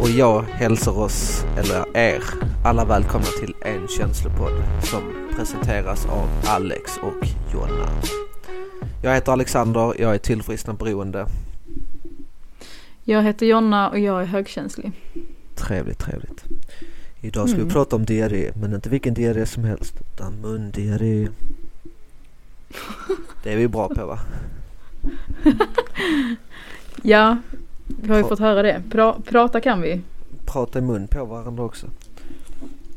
och jag hälsar oss, eller er, alla välkomna till en känslopodd som presenteras av Alex och Jonna. Jag heter Alexander, jag är tillfrisknande beroende. Jag heter Jonna och jag är högkänslig. Trevligt, trevligt. Idag ska Mm. vi prata om diarré, men inte vilken diarré som helst, utan mundiarré. Det är vi bra på va? Ja, vi har ju Pra- fått höra det. Pra, prata kan vi. Prata i mun på varandra också,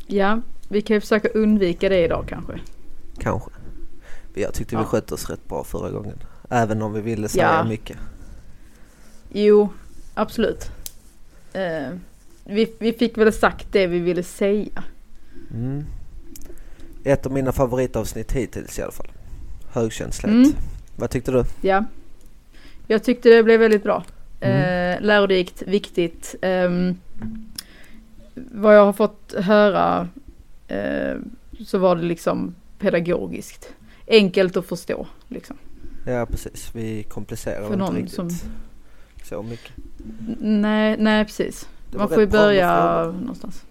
Ja, vi kan ju försöka undvika det idag kanske. kanske. Jag tyckte vi Ja. skötte oss rätt bra förra gången. Även om vi ville säga Ja. mycket. Jo, absolut. Eh, vi, vi fick väl sagt det vi ville säga. Mm. Ett av mina favoritavsnitt hittills i alla fall. Högkänslighet. Mm. Vad tyckte du? Ja. Jag tyckte det blev väldigt bra. Mm. Eh, lärorikt, viktigt. Ehm, vad jag har fått höra eh, så var det liksom pedagogiskt. Enkelt att förstå liksom. Ja precis, vi komplicerar För inte någon riktigt som- så mycket. Nej, nej precis. Man får ju börja någonstans.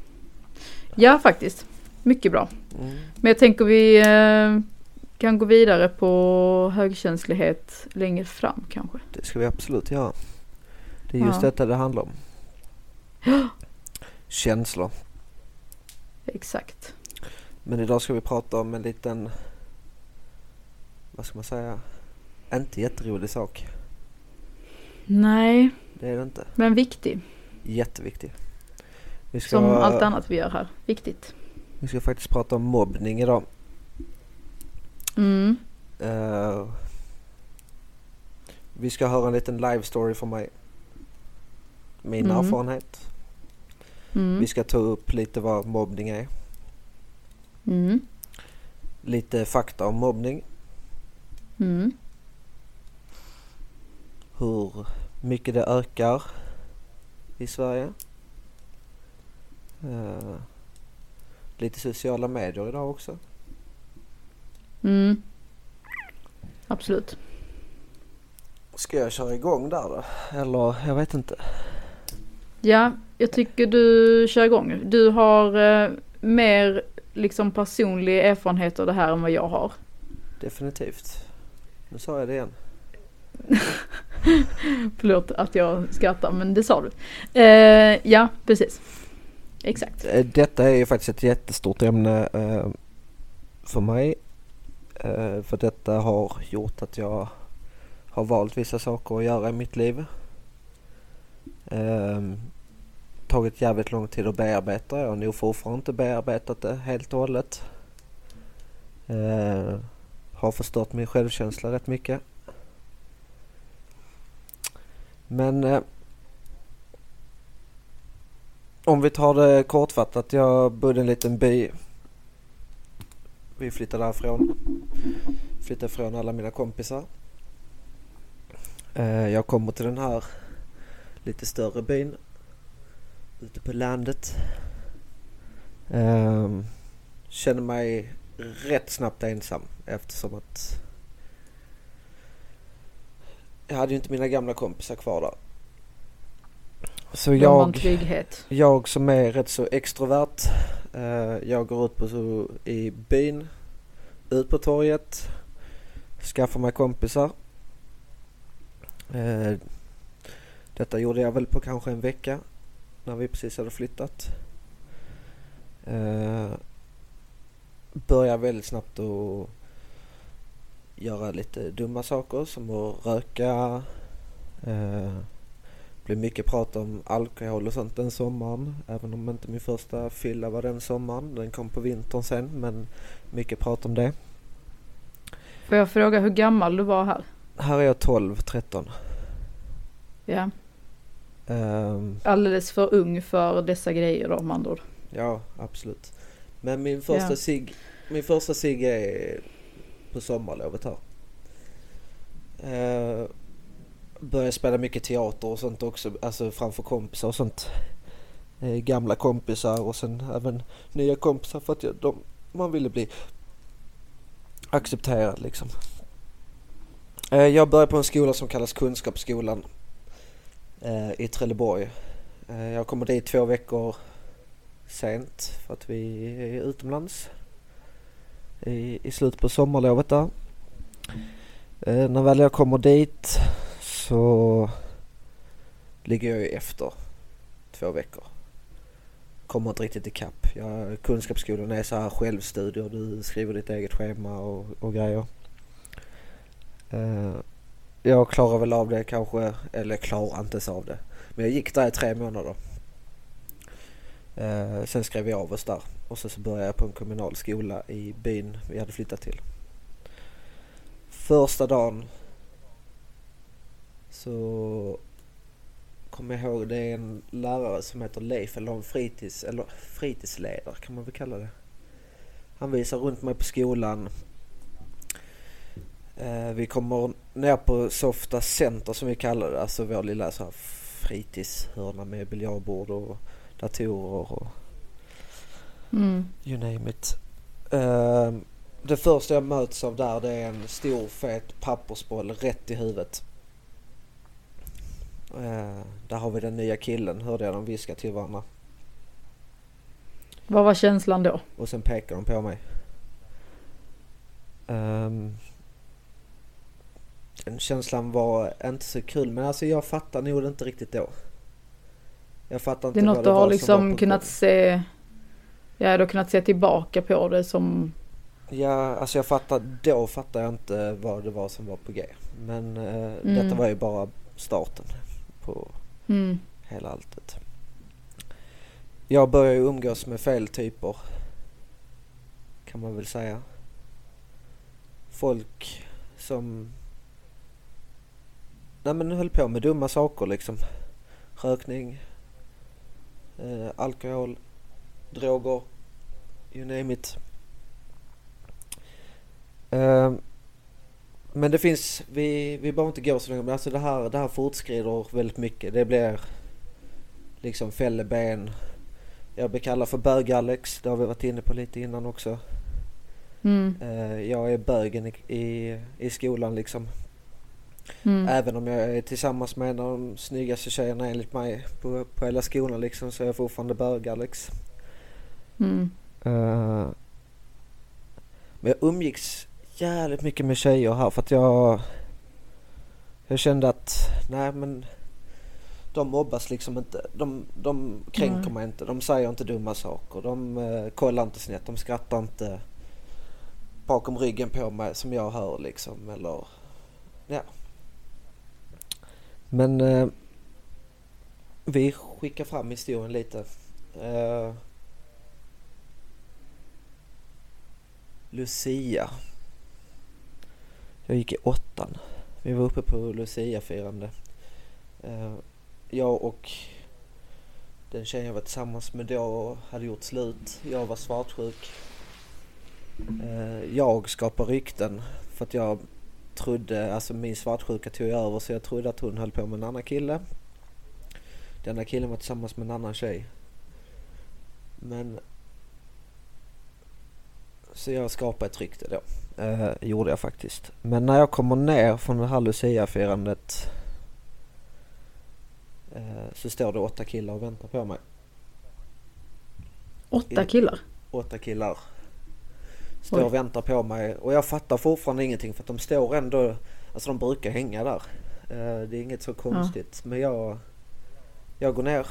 Ja, faktiskt. Mycket bra. Mm. Men jag tänker vi eh, kan gå vidare på högkänslighet längre fram kanske. Det ska vi absolut göra. Det är just Ja. detta det handlar om. Känslor. Exakt. Men idag ska vi prata om en liten, vad ska man säga, inte jätterolig sak. Nej, Det är det inte. men viktig. Jätteviktig. Vi ska, Som allt annat vi gör här. Viktigt. vi ska faktiskt prata om mobbning idag. Mm. Eh, vi ska höra en liten live story från mig. Min Mm. erfarenhet. Mm. Vi ska ta upp lite vad mobbning är. Mm. Lite fakta om mobbning. Mm. Hur mycket det ökar i Sverige. Eh, lite sociala medier idag också. Mm. Absolut. Ska jag köra igång där då? Eller jag vet inte. Ja, jag tycker du kör igång. Du har eh, mer liksom personlig erfarenhet av det här än vad jag har. Definitivt. Nu sa jag det igen. Förlåt att jag skrattar men det sa du. Eh, ja, precis. Exakt. Eh, Detta är ju faktiskt ett jättestort ämne eh, för mig. Eh, för detta har gjort att jag har valt vissa saker att göra i mitt liv. Eh, tagit jävligt lång tid att bearbeta. Jag har nog fortfarande inte bearbetat det helt och hållet. Eh, har förstört min självkänsla rätt mycket. Men eh, om vi tar det kortfattat. Jag bodde i en liten by. Vi flyttade därifrån. Flyttade ifrån alla mina kompisar. Eh, Jag kommer till den här lite större byn. Ute på landet. Ehm, Känner mig rätt snabbt ensam eftersom att jag hade ju inte mina gamla kompisar kvar där. Så jag... Jag som är rätt så extrovert. Eh, jag går ut på så, i byn, ut på torget, skaffar mig kompisar. Eh, detta gjorde jag väl på kanske en vecka när vi precis hade flyttat. Eh, börjar väldigt snabbt att göra lite dumma saker som att röka. Eh, blev mycket prat om alkohol och sånt den sommaren. Även om inte min första fylla var den sommaren. Den kom på vintern sen men mycket prat om det. Får jag fråga hur gammal du var här? Här är jag 12, 13. Ja, Ehm, alldeles för ung för dessa grejer då om andra ord. ja, absolut. Men min första Ja. cigg min första cigg är på sommarlovet här. Uh, började spela mycket teater och sånt också, alltså framför kompisar och sånt. Eh, gamla kompisar och sen även nya kompisar för att jag, de, man ville bli accepterad liksom. Eh, jag började på en skola som kallas Kunskapsskolan Eh, i Trelleborg. Eh, jag kommer dit två veckor sent för att vi är utomlands i, i slutet på sommarlovet där. Eh, när väl jag kommer dit så ligger jag ju efter två veckor. Kommer inte riktigt ikapp. Jag, kunskapsskolan är så här självstudier. Du skriver ditt eget schema och, och grejer. Eh, jag klarar väl av det kanske, eller klarar inte ens av det. Men jag gick där i tre månader. Eh, sen skrev vi av oss där och så, så började jag på en kommunal skola i byn vi hade flyttat till. Första dagen så kommer jag ihåg det är en lärare som heter Leif eller en fritids, eller fritidsledare kan man väl kalla det. Han visar runt mig på skolan. Eh, vi kommer ner på Softa Center som vi kallar det, alltså vår lilla så här fritidshörna med biljardbord och datorer och Mm. you name it. Eh, det första jag möts av där det är en stor fet pappersboll rätt i huvudet. Eh, där har vi den nya killen, hörde jag dem viska till varandra. Vad var känslan då? Och sen pekar de på mig. Um, den känslan var inte så kul men alltså jag fattar nog inte riktigt då. Jag fattar inte Det är något du har som liksom kunnat se, ja du har kunnat se tillbaka på det som, Ja, alltså jag fattar, då fattar jag inte vad det var som var på G. Men eh, Mm. detta var ju bara starten på mm, hela alltet. Jag börjar ju umgås med fel typer. Kan man väl säga. Folk som Nej men höll på med dumma saker liksom. Rökning, eh, alkohol, droger, you name it. Eh, men det finns, vi, vi behöver inte gå så långt men alltså det här, det här fortskrider väldigt mycket. Det blir liksom fälleben. Jag blir kallad för bög-Alex, det har vi varit inne på lite innan också. mm, Eh, jag är bögen i, i, i skolan liksom. Mm, Även om jag är tillsammans med en av de snyggaste tjejerna enligt mig på, på hela skolan liksom så är jag fortfarande bög-Alex. mm, Eh, men jag umgicks jävligt mycket med tjejer här för att jag Jag kände att nej men De mobbas liksom inte. De, de kränker Nej. mig inte. De säger inte dumma saker. De eh, kollar inte snett. De skrattar inte bakom ryggen på mig som jag hör liksom eller ja. Men eh, vi skickar fram historien lite. Eh, Lucia. Jag gick i åttan. Vi var uppe på Lucia-firande. Eh, jag och den tjejen jag var tillsammans med då hade gjort slut. Jag var svartsjuk. Eh, jag skapade rykten för att jag trodde, alltså min svartsjuka tog över så jag trodde att hon höll på med en annan kille. Denna killen var tillsammans med en annan tjej. Men så jag skapade ett rykte då. Eh, gjorde jag faktiskt. Men när jag kommer ner från det här Lucia-firandet eh, så står det åtta killar och väntar på mig. Åtta killar. Åtta killar. Står Oj. och väntar på mig och jag fattar fortfarande ingenting för att de står ändå, alltså de brukar hänga där. Eh, det är inget så konstigt men jag, jag går ner.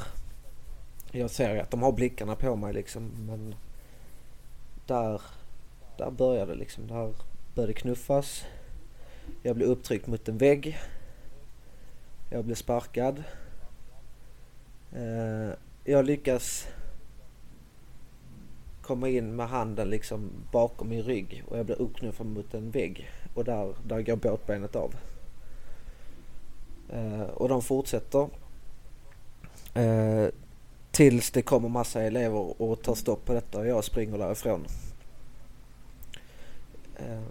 Jag ser att de har blickarna på mig liksom men där, där började det liksom. Där började knuffas. Jag blev upptryckt mot en vägg. Jag blev sparkad. Eh, jag lyckas komma in med handen liksom bakom min rygg och jag blir uppknuffad mot en vägg och där, där går båtbenet av. Eh, och de fortsätter. Eh, tills det kommer massa elever och tar stopp på detta och jag springer därifrån. Eh,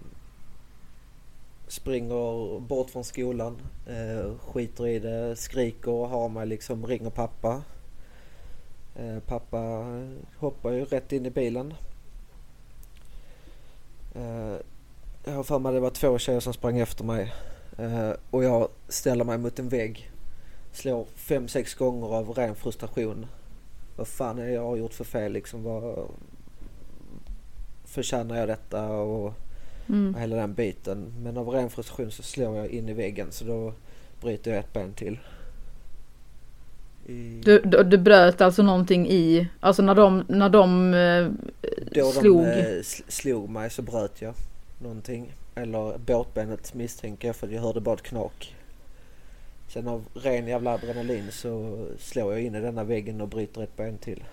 springer bort från skolan, eh, skiter i det, skriker och har mig liksom, ringer pappa. Eh, pappa hoppar ju rätt in i bilen. Eh, jag har för mig det var två tjejer som sprang efter mig. Eh, och jag ställer mig mot en vägg. slår fem, sex gånger av ren frustration. Vad fan är jag har gjort för fel liksom? Vad, förtjänar jag detta och, Mm. hela den biten. Men av ren frustration så slår jag in i väggen så då bryter jag ett ben till. Du, du, du bröt alltså någonting i, alltså när de, när de eh, då slog. de eh, sl- slog mig så bröt jag någonting. Eller båtbenet misstänker jag för jag hörde bara ett knak. Sen av ren jävla adrenalin så slår jag in i denna väggen och bryter ett ben till.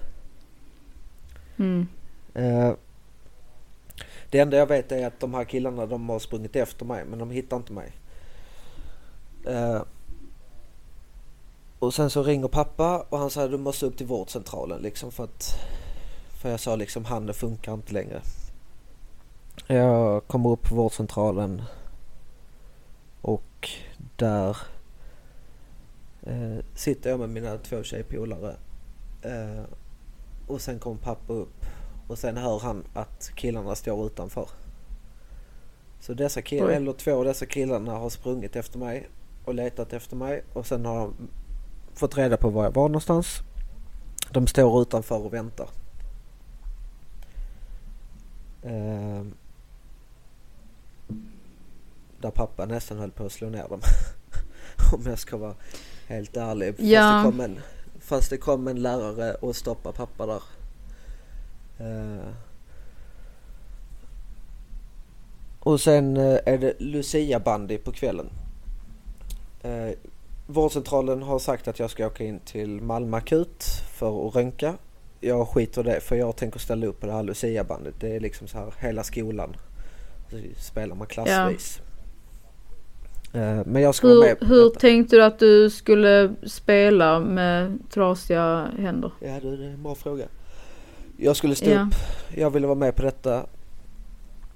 Mm. Eh, det enda jag vet är att de här killarna de har sprungit efter mig men de hittar inte mig. Eh, och sen så ringer pappa och han säger du måste upp till vårdcentralen liksom för att för jag sa liksom handen funkar inte längre. Jag kommer upp på vårdcentralen och där eh, sitter jag med mina två tjejpolare. Eh, och sen kommer pappa upp och sen hör han att killarna står utanför. Så dessa killar, eller två av dessa killarna har sprungit efter mig och letat efter mig och sen har de fått reda på var jag var någonstans. De står utanför och väntar. Ehm, där pappa nästan höll på att slå ner dem. Om jag ska vara helt ärlig. Fast, Ja. det kom en, fast det kom en lärare och stoppade pappa där. Eh, och sen eh, är det Lucia bandy på kvällen. Vårdcentralen har sagt att jag ska åka in till Malmö akut för att röntga. Jag skiter det för jag tänker ställa upp på det här Lucia bandet. Det är liksom så här hela skolan. Så spelar man klassvis. Eh, men jag ska vara med Hur, på hur detta. tänkte du att du skulle spela med trasiga händer? Ja du, det är en bra fråga. Jag skulle stå Ja. upp. Jag ville vara med på detta.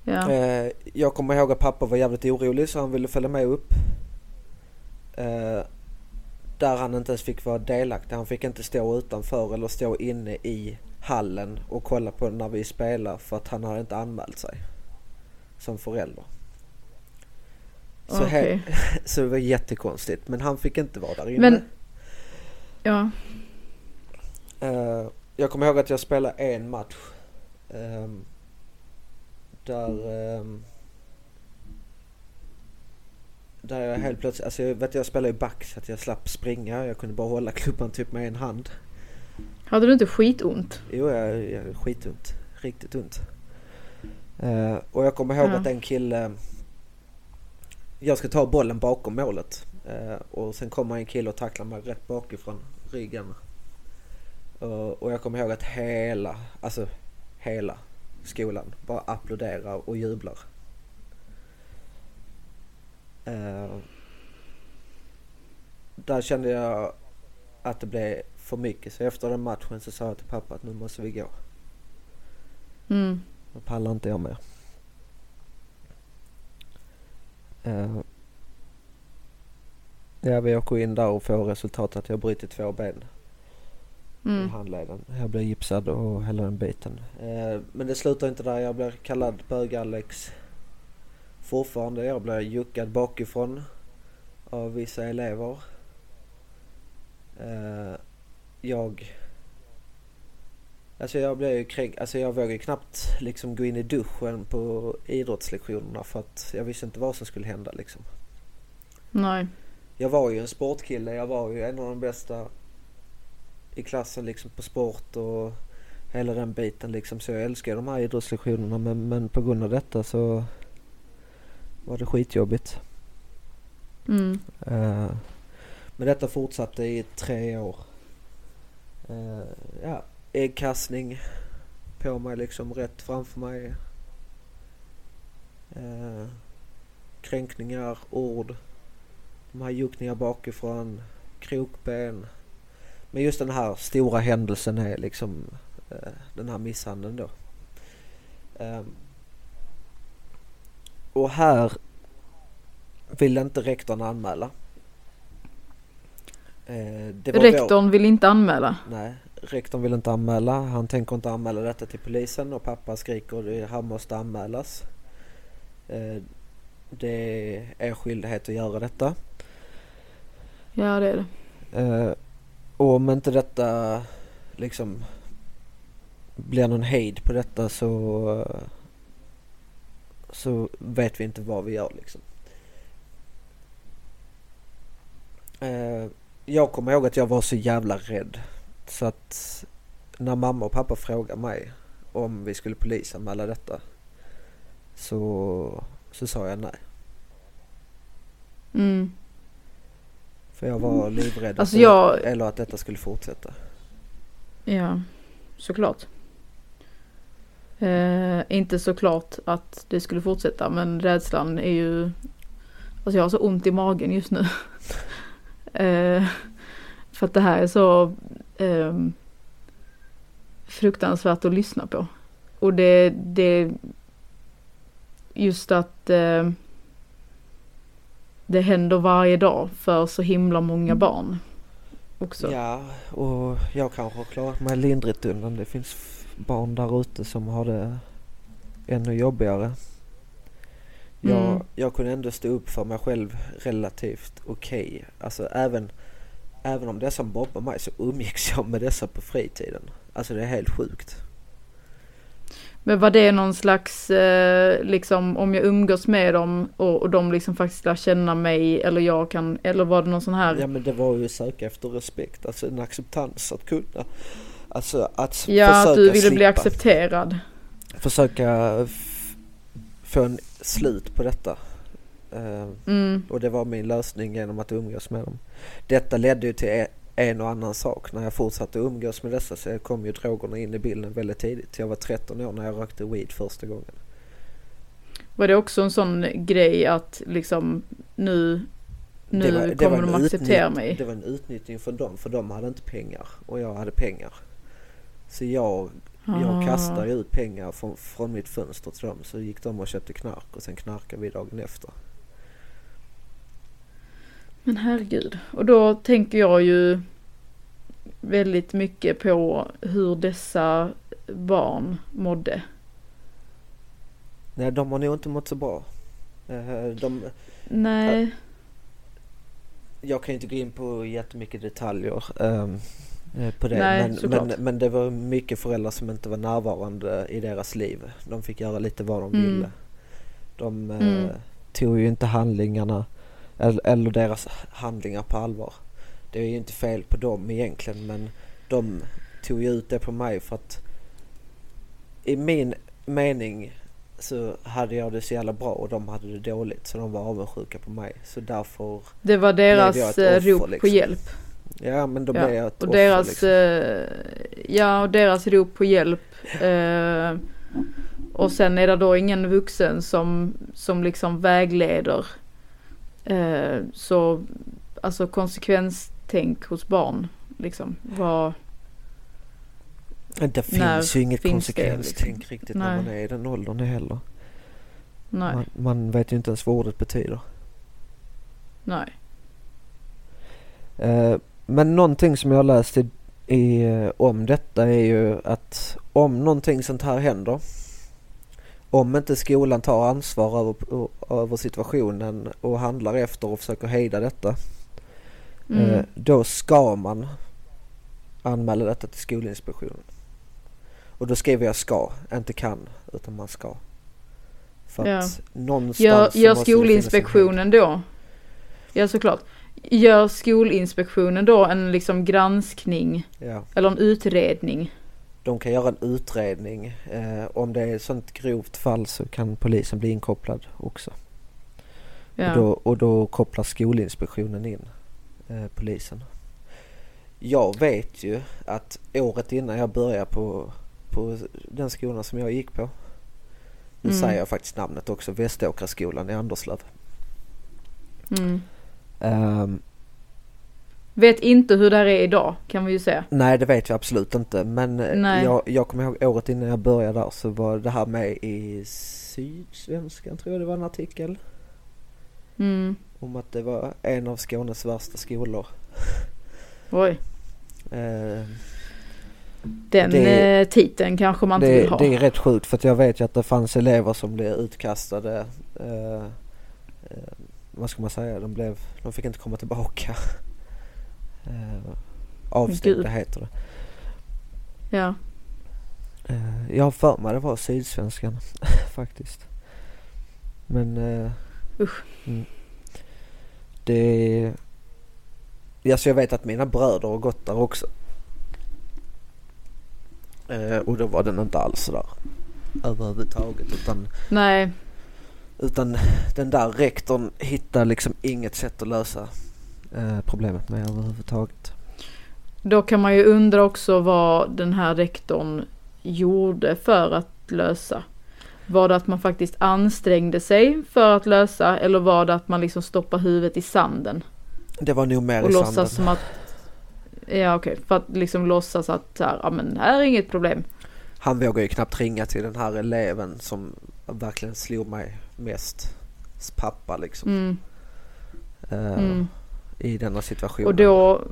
Ja. Eh, jag kommer ihåg att pappa var jävligt orolig så han ville följa med upp. Där han inte ens fick vara delaktig. Han fick inte stå utanför eller stå inne i hallen och kolla på när vi spelar för att han hade inte anmält sig. Som förälder. Så, he- Okej. så det var jättekonstigt. Men han fick inte vara där inne. Men- Ja. Eh, jag kommer ihåg att jag spelade en match. ehm, där... ehm, där jag helt plötsligt, alltså jag vet jag spelade ju back så att jag slapp springa. Jag kunde bara hålla klubban typ med en hand. Hade du inte skitont? Jo, jag, jag skitont. Riktigt ont. Eh, och jag kommer ihåg Ja. att en kille... Jag ska ta bollen bakom målet. Eh, och sen kommer en kille och tacklar mig rätt bakifrån ryggen. Och, och jag kommer ihåg att hela, alltså hela skolan bara applåderar och jublar. Eh, där kände jag att det blev för mycket. Så efter den matchen så sa jag till pappa att nu måste vi gå. Mm. Nu pallar inte jag mer. Eh, ja, vi åker in där och får resultatet att jag brutit två ben i Mm. handleden. Jag blir gipsad och hela den biten. Eh, men det slutar inte där. Jag blir kallad bög-Alex fortfarande. Jag blir juckad bakifrån av vissa elever. Eh, jag... Alltså jag blev ju kränkt. Alltså jag vågade knappt liksom gå in i duschen på idrottslektionerna för att jag visste inte vad som skulle hända liksom. Nej. Jag var ju en sportkille. Jag var ju en av de bästa i klassen liksom på sport och hela den biten liksom. Så jag älskar de här idrottslektionerna men, men på grund av detta så var det skitjobbigt. Mm. Eh, men detta fortsatte i tre år. Eh, ja, äggkastning på mig liksom rätt framför mig. Eh, kränkningar, ord. De här juckningar bakifrån, krokben. Men just den här stora händelsen är liksom eh, den här misshandeln då. Ehm, och här vill inte rektorn anmäla. Eh, var vår- Rektorn vill inte anmäla. Nej, rektorn vill inte anmäla. Han tänker inte anmäla detta till polisen och pappa skriker det här måste anmälas. Eh, det är er skyldighet att göra detta. Ja det är det. Eh, och om inte detta liksom blir någon hejd på detta så så vet vi inte vad vi gör liksom. Eh, jag kommer ihåg att jag var så jävla rädd så att när mamma och pappa frågade mig om vi skulle polisanmäla detta så, så sa jag nej. Mm. För jag var livrädd Alltså jag- eller att detta skulle fortsätta. Ja, såklart. Eh, inte såklart att det skulle fortsätta men rädslan är ju... Alltså jag har så ont i magen just nu. eh, för att det här är så eh, fruktansvärt att lyssna på. Och det, det just att eh, det händer varje dag för så himla många barn. Också. Ja, och jag kanske har klarat mig lindrigt undan. Det finns barn där ute som har det ännu jobbigare. Jag, Mm. jag kunde ändå stå upp för mig själv relativt okej. Alltså även, även om dessa mobbar mig så umgicks jag med dessa på fritiden. Alltså det är helt sjukt. Men var det någon slags, eh, liksom om jag umgås med dem och, och de liksom faktiskt lär känna mig eller jag kan, eller var det någon sån här? Ja men det var ju söka efter respekt, alltså en acceptans att kunna. Alltså att Ja, att försöka du ville bli slippa. accepterad. Försöka få en slut på detta. Eh, Mm, Och det var min lösning genom att umgås med dem. Detta ledde ju till e- en och annan sak. När jag fortsatte umgås med dessa så kom ju drogerna in i bilden väldigt tidigt. Jag var 13 år när jag rökte weed första gången. var det också en sån grej att liksom nu, nu Det var- kommer de acceptera mig? Det var en utnyttjning från dem för de hade inte pengar och jag hade pengar. Så jag, jag Ah. kastade ut pengar från, från mitt fönster till dem så gick de och köpte knark och sen knarkade vi dagen efter. Men herregud. Och då tänker jag ju väldigt mycket på hur dessa barn mådde. Nej de har nog inte mått så bra. Eh, De, Nej, Jag kan ju inte gå in på jättemycket detaljer ehm, eh, på det. Nej, men, såklart. men, men det var mycket föräldrar som inte var närvarande i deras liv. De fick göra lite vad de Mm. ville. De eh, Mm. tog ju inte handlingarna eller, eller deras handlingar på allvar. Det är ju inte fel på dem egentligen men de tog ju ut det på mig för att i min mening så hade jag det så jävla bra och de hade det dåligt så de var avundsjuka på mig. Så därför det var deras eh, rop på liksom. hjälp. Ja men då Ja, jag ett Och offer deras, liksom. eh, ja, och deras rop på hjälp. Eh, och sen är det då ingen vuxen som, som liksom vägleder. Eh, så alltså konsekvenstänk hos barn. Liksom vad, Det finns ju inget finns konsekvenstänk liksom? riktigt Nej. när man är i den åldern heller. nej, Man, man vet ju inte ens vad ordet betyder. nej. Eh, men någonting som jag har läst i, i, om detta är ju att om någonting sånt här händer om inte skolan tar ansvar över, över situationen och handlar efter och försöker hejda detta Mm. eh, då ska man anmäla detta till Skolinspektionen. Och då skriver jag ska, inte kan, utan man ska. För Ja. att någonstans Gör, gör. Skolinspektionen då? Ja såklart. Gör Skolinspektionen då en liksom granskning Ja. eller en utredning? De kan göra en utredning. Eh, om det är ett sånt grovt fall så kan polisen bli inkopplad också. Ja. Och, då, och då kopplar Skolinspektionen in eh, polisen. Jag vet ju att året innan jag började på, på den skolan som jag gick på. Nu Mm. säger jag faktiskt namnet också, Väståkraskolan i Anderslöv. Mm. Ehm, Vet inte hur det här är idag kan vi ju säga. nej det vet jag absolut inte men eh, Nej. jag, jag kommer ihåg året innan jag började där så var det här med i Sydsvenskan tror jag det var en artikel. Mm. Om att det var en av Skånes värsta skolor. Oj. Eh, Den Det- eh, titeln kanske man inte det, vill ha. det är rätt sjukt för jag vet ju att det fanns elever som blev utkastade. Eh, eh, vad ska man säga? De, blev, de fick inte komma tillbaka. Eh, avstängda Gud. heter det. Ja. Eh, jag har för mig det var Sydsvenskan faktiskt. Men... Eh, Usch. Mm. Det... Alltså jag vet att mina bröder har gått där också. Eh, och då var den inte alls sådär överhuvudtaget utan, Nej. Utan den där rektorn hittade liksom inget sätt att lösa eh, problemet med överhuvudtaget. Då kan man ju undra också vad den här rektorn gjorde för att lösa. Var det att man faktiskt ansträngde sig för att lösa eller var det att man liksom stoppar huvudet i sanden? Det var nog mer Och i sanden. som att... Ja okej, för att liksom låtsas att så här, ja men det här är inget problem. Han vågar ju knappt ringa till den här eleven som verkligen slog mig mest. Pappa liksom. Mm, Eh, mm. I denna situationen. Och då...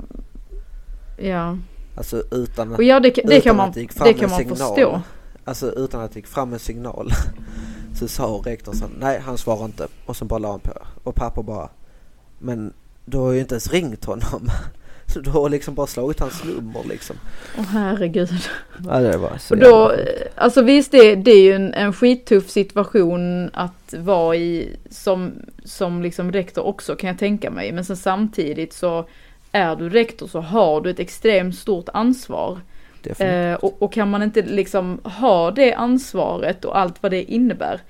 Ja. Alltså utan att Och ja det, det Utan kan man, att det gick fram det en kan man signal. förstå. Alltså utan att det gick fram en signal så sa rektorn så nej han svarar inte och så bara la han på och pappa bara men du har ju inte ens ringt honom så du har liksom bara slagit hans nummer liksom. Åh herregud. Ja det var så Och då, alltså visst det, det är ju en, en skittuff situation att vara i som, som liksom rektor också kan jag tänka mig. Men sen samtidigt så är du rektor så har du ett extremt stort ansvar. Eh, och, och kan man inte liksom ha det ansvaret och allt vad det innebär.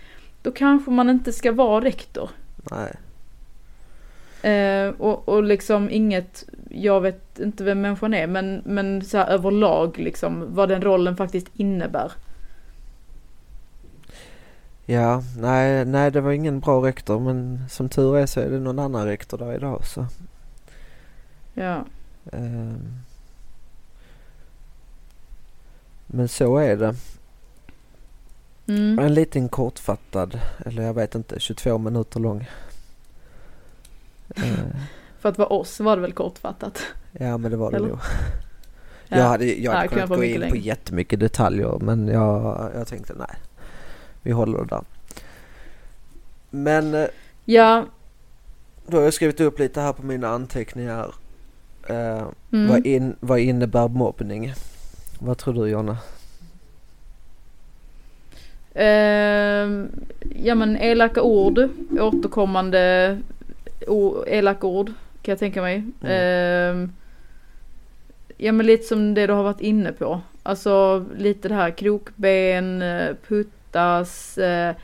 Då kanske man inte ska vara rektor. Nej. Eh, och, och liksom inget, jag vet inte vem människan är, men, men så här överlag liksom vad den rollen faktiskt innebär. Ja, nej, nej det var ingen bra rektor men som tur är så är det någon annan rektor där idag så. Ja. ehm. Men så är det. Mm. En liten kortfattad, eller jag vet inte, 22 minuter lång. Eh, För att vara oss var det väl kortfattat. ja men det var det nog. Ja. Jag hade, jag hade Ja, kunnat gå in mycket på längre. jättemycket detaljer men jag, jag tänkte nej. Vi håller det där. Men eh, Ja. då har jag skrivit upp lite här på mina anteckningar. Eh, Mm. vad, in, vad innebär mobbning? Vad tror du Jonna? Ehm, ja men elaka ord, återkommande o- elaka ord kan jag tänka mig. Ehm, ja men lite som det du har varit inne på. Alltså lite det här krokben, eh, puttas, eh,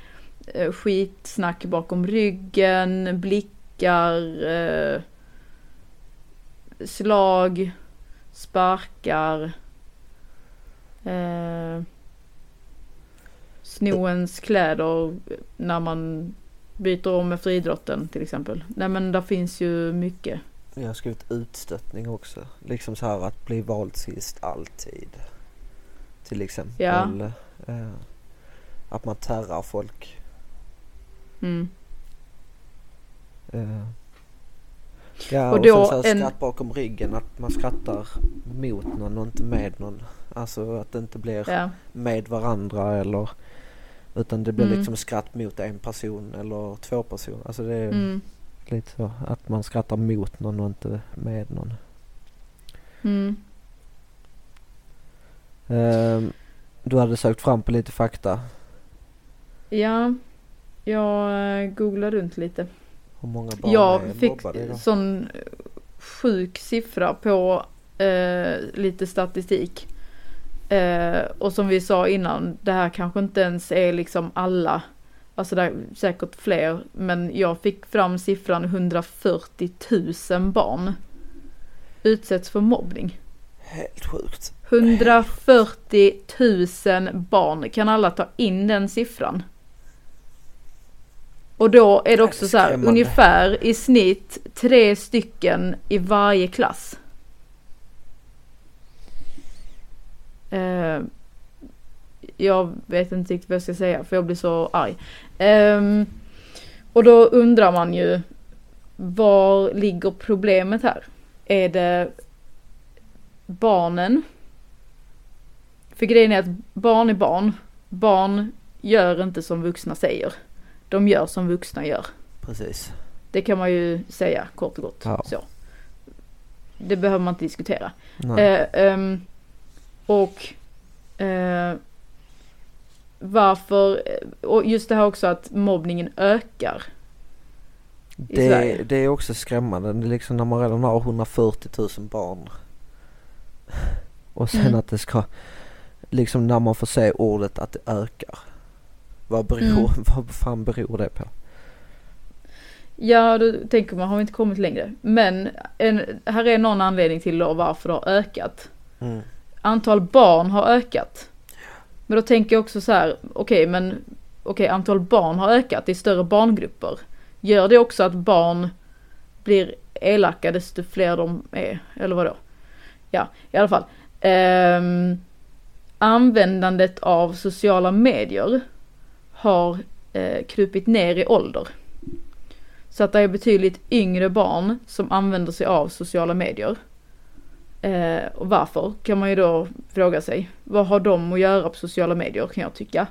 eh, skitsnack bakom ryggen, blickar, eh, slag, sparkar. Eh, sno ens kläder när man byter om efter idrotten till exempel. Nej men där finns ju mycket. Jag har skrivit utstötning också. Liksom så här att bli vald sist alltid. Till exempel. Eh, att man terrar folk. Mm. Eh, ja Och och, då sen så här en- skratt bakom ryggen. Att man skrattar mot någon och inte med någon. Alltså att det inte blir Ja. med varandra eller utan det blir Mm. liksom skratt mot en person eller två personer. Alltså det är Mm. lite så att man skrattar mot någon och inte med någon. Mm. Ehm, du hade sökt fram på lite fakta. Ja. Jag eh, googlade runt lite. Hur många barn Jag är fick sån sjuk siffra på eh, lite statistik. Eh, och som vi sa innan, det här kanske inte ens är liksom alla. Alltså det är säkert fler, men jag fick fram siffran 140 000 barn utsätts för mobbning. Helt sjukt. 140 000 barn, kan alla ta in den siffran? Och då är det också så här, ungefär i snitt tre stycken i varje klass. Eh, jag vet inte riktigt vad jag ska säga för jag blir så arg. Ehm, och då undrar man ju, var ligger problemet här? Är det barnen? För grejen är att barn är barn. Barn gör inte som vuxna säger. De gör som vuxna gör. Precis. Det kan man ju säga kort och gott. Ja. Så. det behöver man inte diskutera. Eh, ehm, och eh, varför, och just det här också att mobbningen ökar. i det, Sverige. det är också skrämmande. Det är liksom när man redan har 140 000 barn. Och sen Mm. att det ska, liksom när man får se ordet att det ökar. Vad beror, Mm. vad fan beror det på? Ja, då tänker man, har vi inte kommit längre? Men en, här är någon anledning till då varför det har ökat. Mm. Antal barn har ökat. Men då tänker jag också så här, okej men okej antal barn har ökat, i större barngrupper. Gör det också att barn blir elaka desto fler de är, eller vadå? Ja, i alla fall. Um, användandet av sociala medier har eh, krupit ner i ålder. Så att det är betydligt yngre barn som använder sig av sociala medier. Eh, och varför kan man ju då fråga sig. Vad har de att göra på sociala medier kan jag tycka.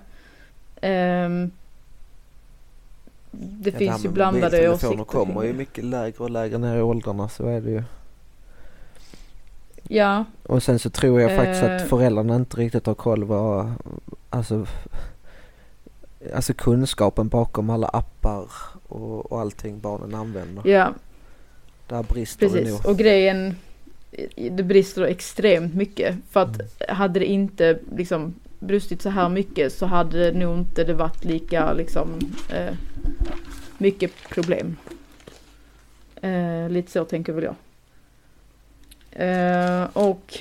Ehm, det Ja, finns ju blandade åsikter. kommer kring ju det. mycket lägre och lägre ner i åldrarna så är det ju. Ja, Och sen så tror jag faktiskt Eh. att föräldrarna inte riktigt har koll vad, alltså, alltså kunskapen bakom alla appar och, och allting barnen använder. ja Där brister det nog. precis. Och grejen, det brister extremt mycket. För att Mm. hade det inte liksom brustit så här mycket så hade det nog inte det varit lika liksom eh, mycket problem. Eh, lite så tänker väl jag. Eh, och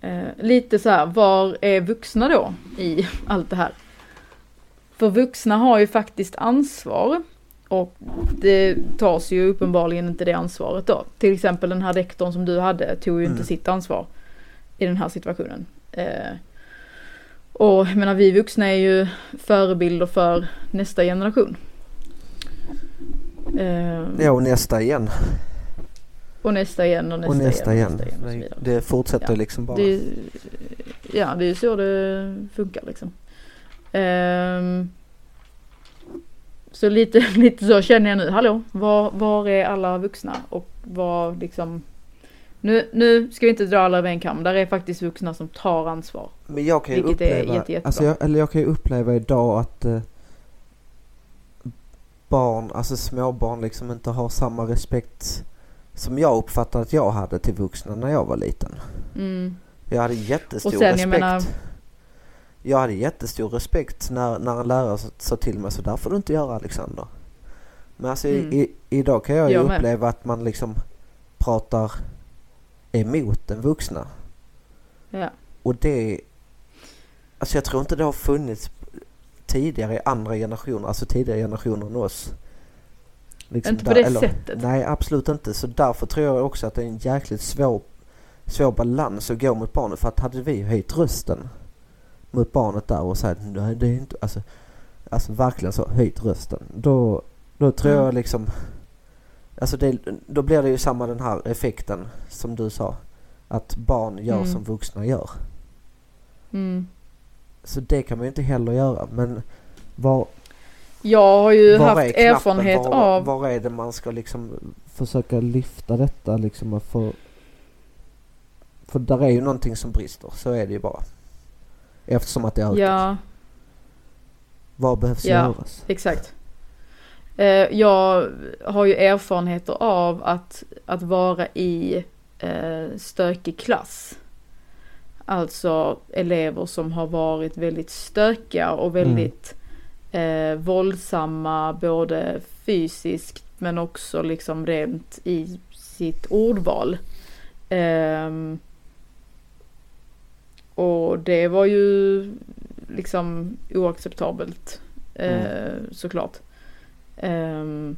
eh, lite så här, var är vuxna då i allt det här? För vuxna har ju faktiskt ansvar och det tas ju uppenbarligen inte det ansvaret då. Till exempel den här rektorn som du hade tog ju inte Mm. sitt ansvar i den här situationen. Eh, och jag menar vi vuxna är ju förebilder för nästa generation. Eh, Ja och nästa igen. Och nästa igen och nästa, och nästa igen. igen. nästa igen Det, fortsätter Ja. liksom bara. Det ja, det är ju så det funkar liksom. Ehm, så lite, lite så känner jag nu. Hallå, var, var är alla vuxna? Och vad liksom... Nu, nu ska vi inte dra alla över en kam. Där är faktiskt vuxna som tar ansvar. Men jag kan ju Vilket är uppleva, jätte, jättebra. alltså jag, eller jag kan ju uppleva idag att eh, barn, alltså småbarn liksom inte har samma respekt som jag uppfattade att jag hade till vuxna när jag var liten. Mm. Jag hade jättestor respekt. menar- Jag hade jättestor respekt när, när en lärare sa- till mig så där får du inte göra Alexander. Men alltså Mm. i, idag kan jag ju med. uppleva att man liksom pratar emot den vuxna. Ja. Och det... Alltså jag tror inte det har funnits tidigare i andra generationer, alltså tidigare generationer än oss. Liksom Inte på det eller- sättet. Nej, absolut inte. Så därför tror jag också att det är en jäkligt svår, svår balans att gå mot barnet. För att hade vi höjt rösten mot barnet där och sagt nej det är inte, alltså, alltså verkligen så höjt rösten. Då, då tror Mm. jag liksom, alltså det, då blir det ju samma den här effekten som du sa. Att barn gör Mm. som vuxna gör. Mm. Så det kan man ju inte heller göra. Men var, Jag har ju haft knappen? erfarenhet var, av... Var är det man ska liksom försöka lyfta detta liksom få... För där är ju någonting som brister, så är det ju bara. Eftersom att det ökar. Ja, Vad behövs Ja. göras? exakt. Eh, jag har ju erfarenheter av att, att vara i eh, stökig klass. Alltså elever som har varit väldigt stökiga och väldigt eh, våldsamma både fysiskt men också liksom rent i sitt ordval. Ehm, och det var ju liksom oacceptabelt eh, såklart. Ehm,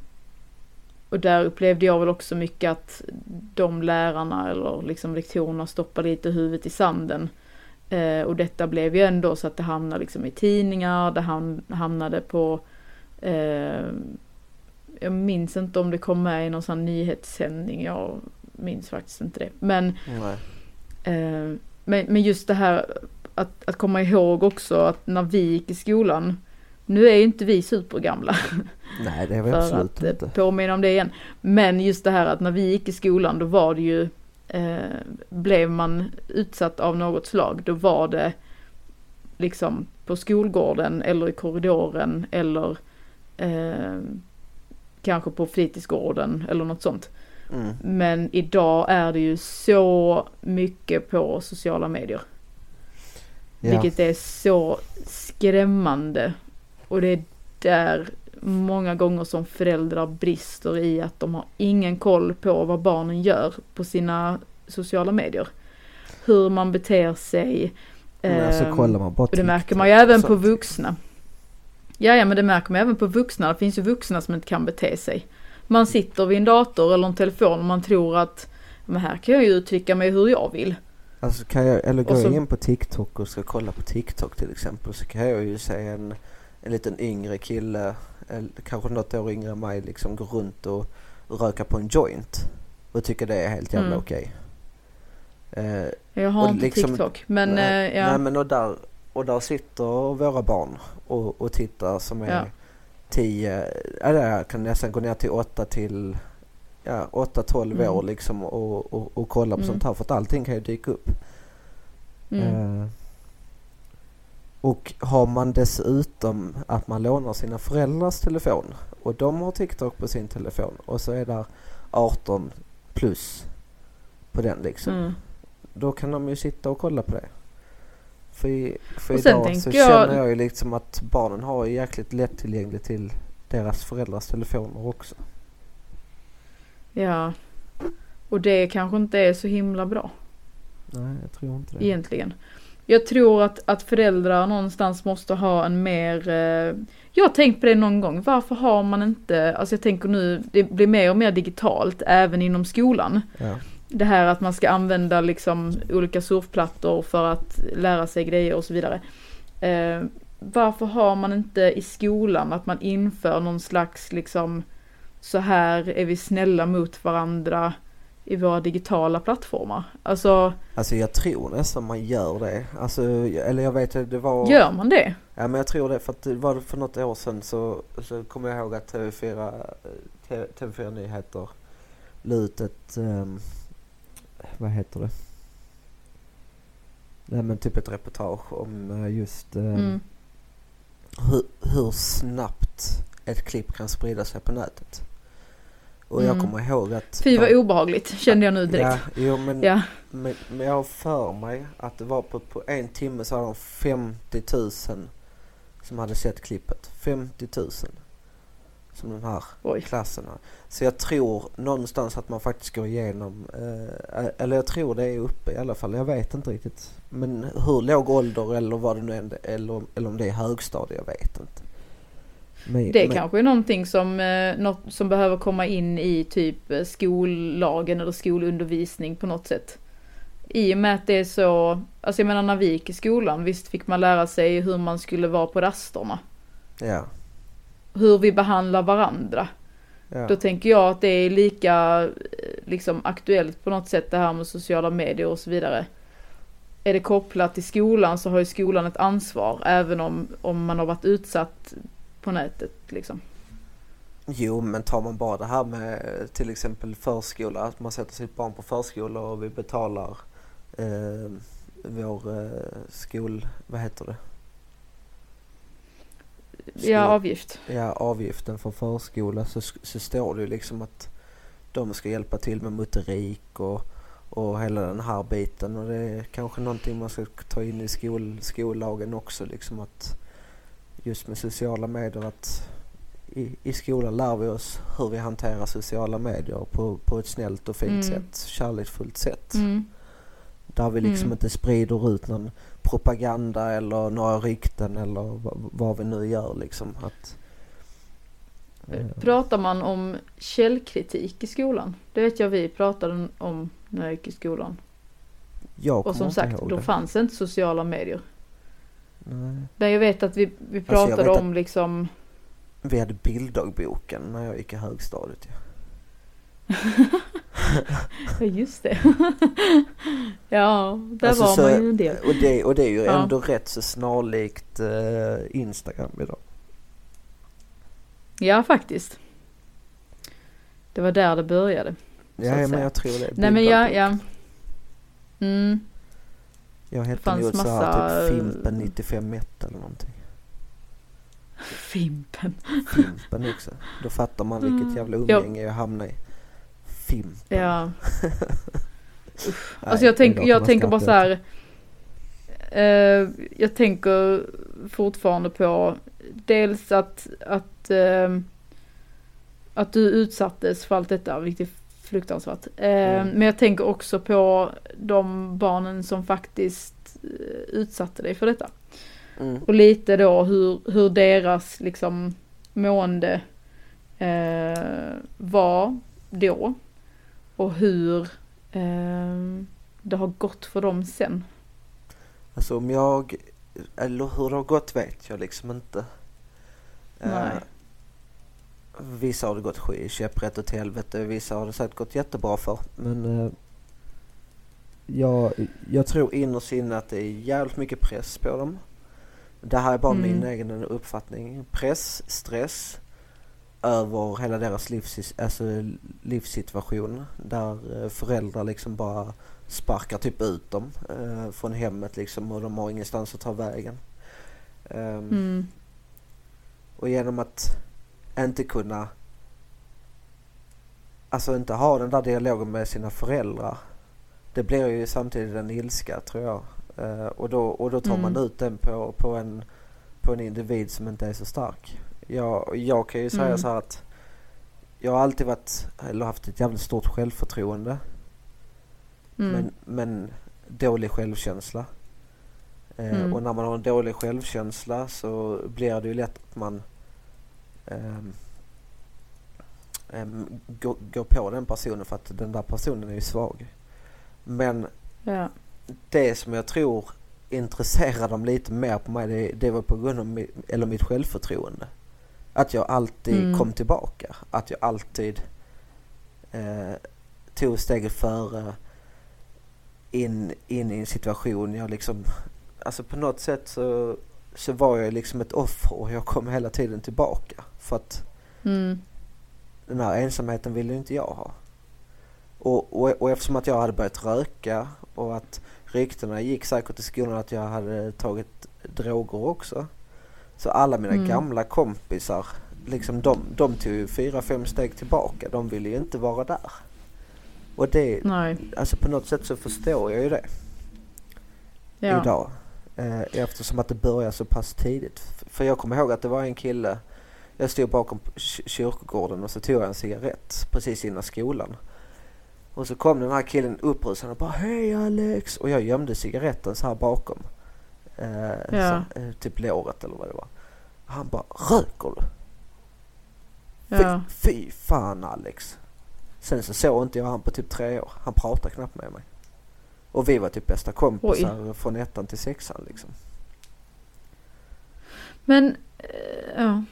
och där upplevde jag väl också mycket att de lärarna eller liksom rektorerna stoppade lite huvudet i sanden. Eh, och detta blev ju ändå så att det hamnade liksom i tidningar, det ham- hamnade på eh, jag minns inte om det kom med i någon sån nyhetssändning, jag minns faktiskt inte det. Men. Eh, men, just det här att, att komma ihåg också att när vi gick i skolan Nu är ju inte vi supergamla. Nej det är vi absolut att eh, inte. påminna om det igen. Men just det här att när vi gick i skolan då var det ju, eh, blev man utsatt av något slag, då var det liksom på skolgården eller i korridoren eller eh, kanske på fritidsgården eller något sånt. Mm. Men idag är det ju så mycket på sociala medier. Ja. Vilket är så skrämmande. Och det är där många gånger som föräldrar brister i att de har ingen koll på vad barnen gör på sina sociala medier. Hur man beter sig. Men alltså ehm, kollar man bara och det märker man ju även på vuxna. Ja, ja, men det märker man även på vuxna. Det finns ju vuxna som inte kan bete sig. Man sitter vid en dator eller en telefon och man tror att men här kan jag ju uttrycka mig hur jag vill. Alltså kan jag, eller går så- jag in på TikTok och ska kolla på TikTok till exempel så kan jag ju se en, en liten yngre kille, eller kanske något år yngre än mig liksom gå runt och, och röka på en joint och tycker det är helt jävla Mm. okej. Eh, Jag har inte liksom- TikTok, men nej, eh, ja. nej men och där, och där sitter våra barn och, och tittar som är Ja. 10, eller jag kan nästan gå ner till 8 till ja, 8-12 Mm. år liksom och, och, och kolla på Mm. sånt här för att allting kan ju dyka upp. Mm. Eh, och har man dessutom att man lånar sina föräldrars telefon och de har TikTok på sin telefon och så är där 18 plus på den liksom. Mm. Då kan de ju sitta och kolla på det. För, för Och idag så jag- känner jag ju liksom att barnen har ju jäkligt lättillgängligt till deras föräldrars telefoner också. Ja. Och det kanske inte är så himla bra Nej, jag tror inte det. egentligen. Jag tror att, att föräldrar någonstans måste ha en mer... Eh, jag har tänkt på det någon gång. Varför har man inte... Alltså jag tänker nu, det blir mer och mer digitalt även inom skolan. Ja. Det här att man ska använda liksom olika surfplattor för att lära sig grejer och så vidare. Eh, varför har man inte i skolan att man inför någon slags liksom så här är vi snälla mot varandra i våra digitala plattformar. Alltså, Alltså jag tror nästan man gör det. Alltså, eller jag vet det var... gör man det? Ja men jag tror det för att det var för något år sedan så, så kommer jag ihåg att TV4, eh, TV4 Nyheter la ut ett, ehm, vad heter det? Nej men typ ett reportage om eh, just ehm, Mm. hur, hur snabbt ett klipp kan sprida sig på nätet. Och jag Mm. kommer ihåg att... Fy vad obehagligt kände jag nu direkt. Ja, jo, men, Ja. men, men jag har för mig att det var på, på en timme så hade de 50 000 som hade sett klippet. 50 000. Som den här Oj. klassen har. Så jag tror någonstans att man faktiskt går igenom, eh, eller jag tror det är uppe i alla fall, jag vet inte riktigt. Men hur låg ålder eller vad det nu är, eller, eller om det är högstadie, jag vet inte. Men, Det men- kanske är någonting som, eh, något som behöver komma in i typ eh, skollagen eller skolundervisning på något sätt. I och med att det är så, alltså jag menar när vi gick i skolan, visst fick man lära sig hur man skulle vara på rasterna. Ja, Hur vi behandlar varandra. ja. Då tänker jag att det är lika eh, liksom aktuellt på något sätt det här med sociala medier och så vidare. Är det kopplat till skolan så har ju skolan ett ansvar även om, om man har varit utsatt på nätet liksom. Jo, men tar man bara det här med till exempel förskola, att man sätter sitt barn på förskola och vi betalar eh, vår eh, skol... Vad heter det? Ja, avgift. Ja, avgiften för förskola så, så står det ju liksom att de ska hjälpa till med motorik och, och hela den här biten och det är kanske någonting man ska ta in i skol, skollagen också liksom att just med sociala medier att i, i skolan lär vi oss hur vi hanterar sociala medier på, på ett snällt och fint Mm. sätt, kärleksfullt sätt. Mm. Där vi liksom Mm. inte sprider ut någon propaganda eller några rykten eller vad, vi nu gör liksom. Att, eh, Pratar man om källkritik i skolan? Det vet jag vi pratade om när jag gick i skolan. jag Och som sagt, då det. fanns inte sociala medier. Nej. Där jag vet att vi, vi Alltså, pratade vet om liksom, Vi hade bilddagboken när jag gick i högstadiet. Ja. ja just det. ja, där Alltså, var så- man ju en del. Och, det, och det är ju Ja. ändå rätt så snarlikt eh, Instagram idag. Ja, faktiskt. Det var där det började. Ja, att men jag tror det. Nej men Big ja, ja. Mm, Jag hette nog så här massa- typ Fimpen 95 eller någonting. Fimpen. Fimpen också. Då fattar man vilket Mm. jävla Ja. umgänge jag hamnade i. Fimpen. Ja. Nej, Alltså jag, tänk, jag tänker bara så här. Eh, jag tänker fortfarande på dels att, att, eh, att du utsattes för allt detta, vilket är fruktansvärt. Eh, Mm. Men jag tänker också på de barnen som faktiskt eh, utsatte dig för detta. Mm. Och lite då hur, hur deras liksom mående eh, var då. Och hur eh, det har gått för dem sen. Alltså om jag, eller hur det har gått vet jag liksom inte. Nej. Eh, vissa har det gått käpprätt åt helvete, vissa har det säkert gått jättebra för. Men eh, jag, jag tror innerst inne att det är jävligt mycket press på dem. Det här är bara Mm. min egen uppfattning. Press, stress över hela deras livs, alltså, livssituation. Där eh, föräldrar liksom bara sparkar typ ut dem eh, från hemmet liksom och de har ingenstans att ta vägen. Ehm, Mm. och genom att inte kunna, alltså inte ha den där dialogen med sina föräldrar. Det blir ju samtidigt en ilska tror jag. Eh, och, då, och då tar man Mm. ut den på, på, en, på en individ som inte är så stark. Jag, jag kan ju säga Mm. så här att jag har alltid varit, eller haft ett jävligt stort självförtroende. Mm. Men, men dålig självkänsla. Eh, Mm. Och när man har en dålig självkänsla så blir det ju lätt att man ehm, ehm, går, går på den personen för att den där personen är ju svag. Men ja. det som jag tror intresserar dem lite mer på mig det, det var på grund av mi, eller mitt självförtroende. Att jag alltid Mm. kom tillbaka. Att jag alltid eh, tog steget före in, in i en situation jag liksom, alltså på något sätt så, så var jag liksom ett offer och jag kom hela tiden tillbaka. För att Mm. den här ensamheten ville inte jag ha. Och, och, och eftersom att jag hade börjat röka och att ryktena gick säkert i skolan att jag hade tagit droger också. Så alla mina Mm. gamla kompisar, liksom de, de tog ju fyra, fem steg tillbaka. De ville ju inte vara där. Och det, Nej. alltså på något sätt så förstår jag ju det Ja. idag. Eh, eftersom att det börjar så pass tidigt. För jag kommer ihåg att det var en kille, jag stod bakom ky- kyrkogården och så tog jag en cigarett precis innan skolan. Och så kom den här killen upprusande och bara Hej Alex! Och jag gömde cigaretten så här bakom. Eh, Ja. så, eh, typ låret eller vad det var. Han bara Röker du? Fy, Ja. fy fan Alex! Sen så såg inte jag han på typ tre år. Han pratade knappt med mig. Och vi var typ bästa kompisar från ettan till sexan liksom. Men, eh, ja.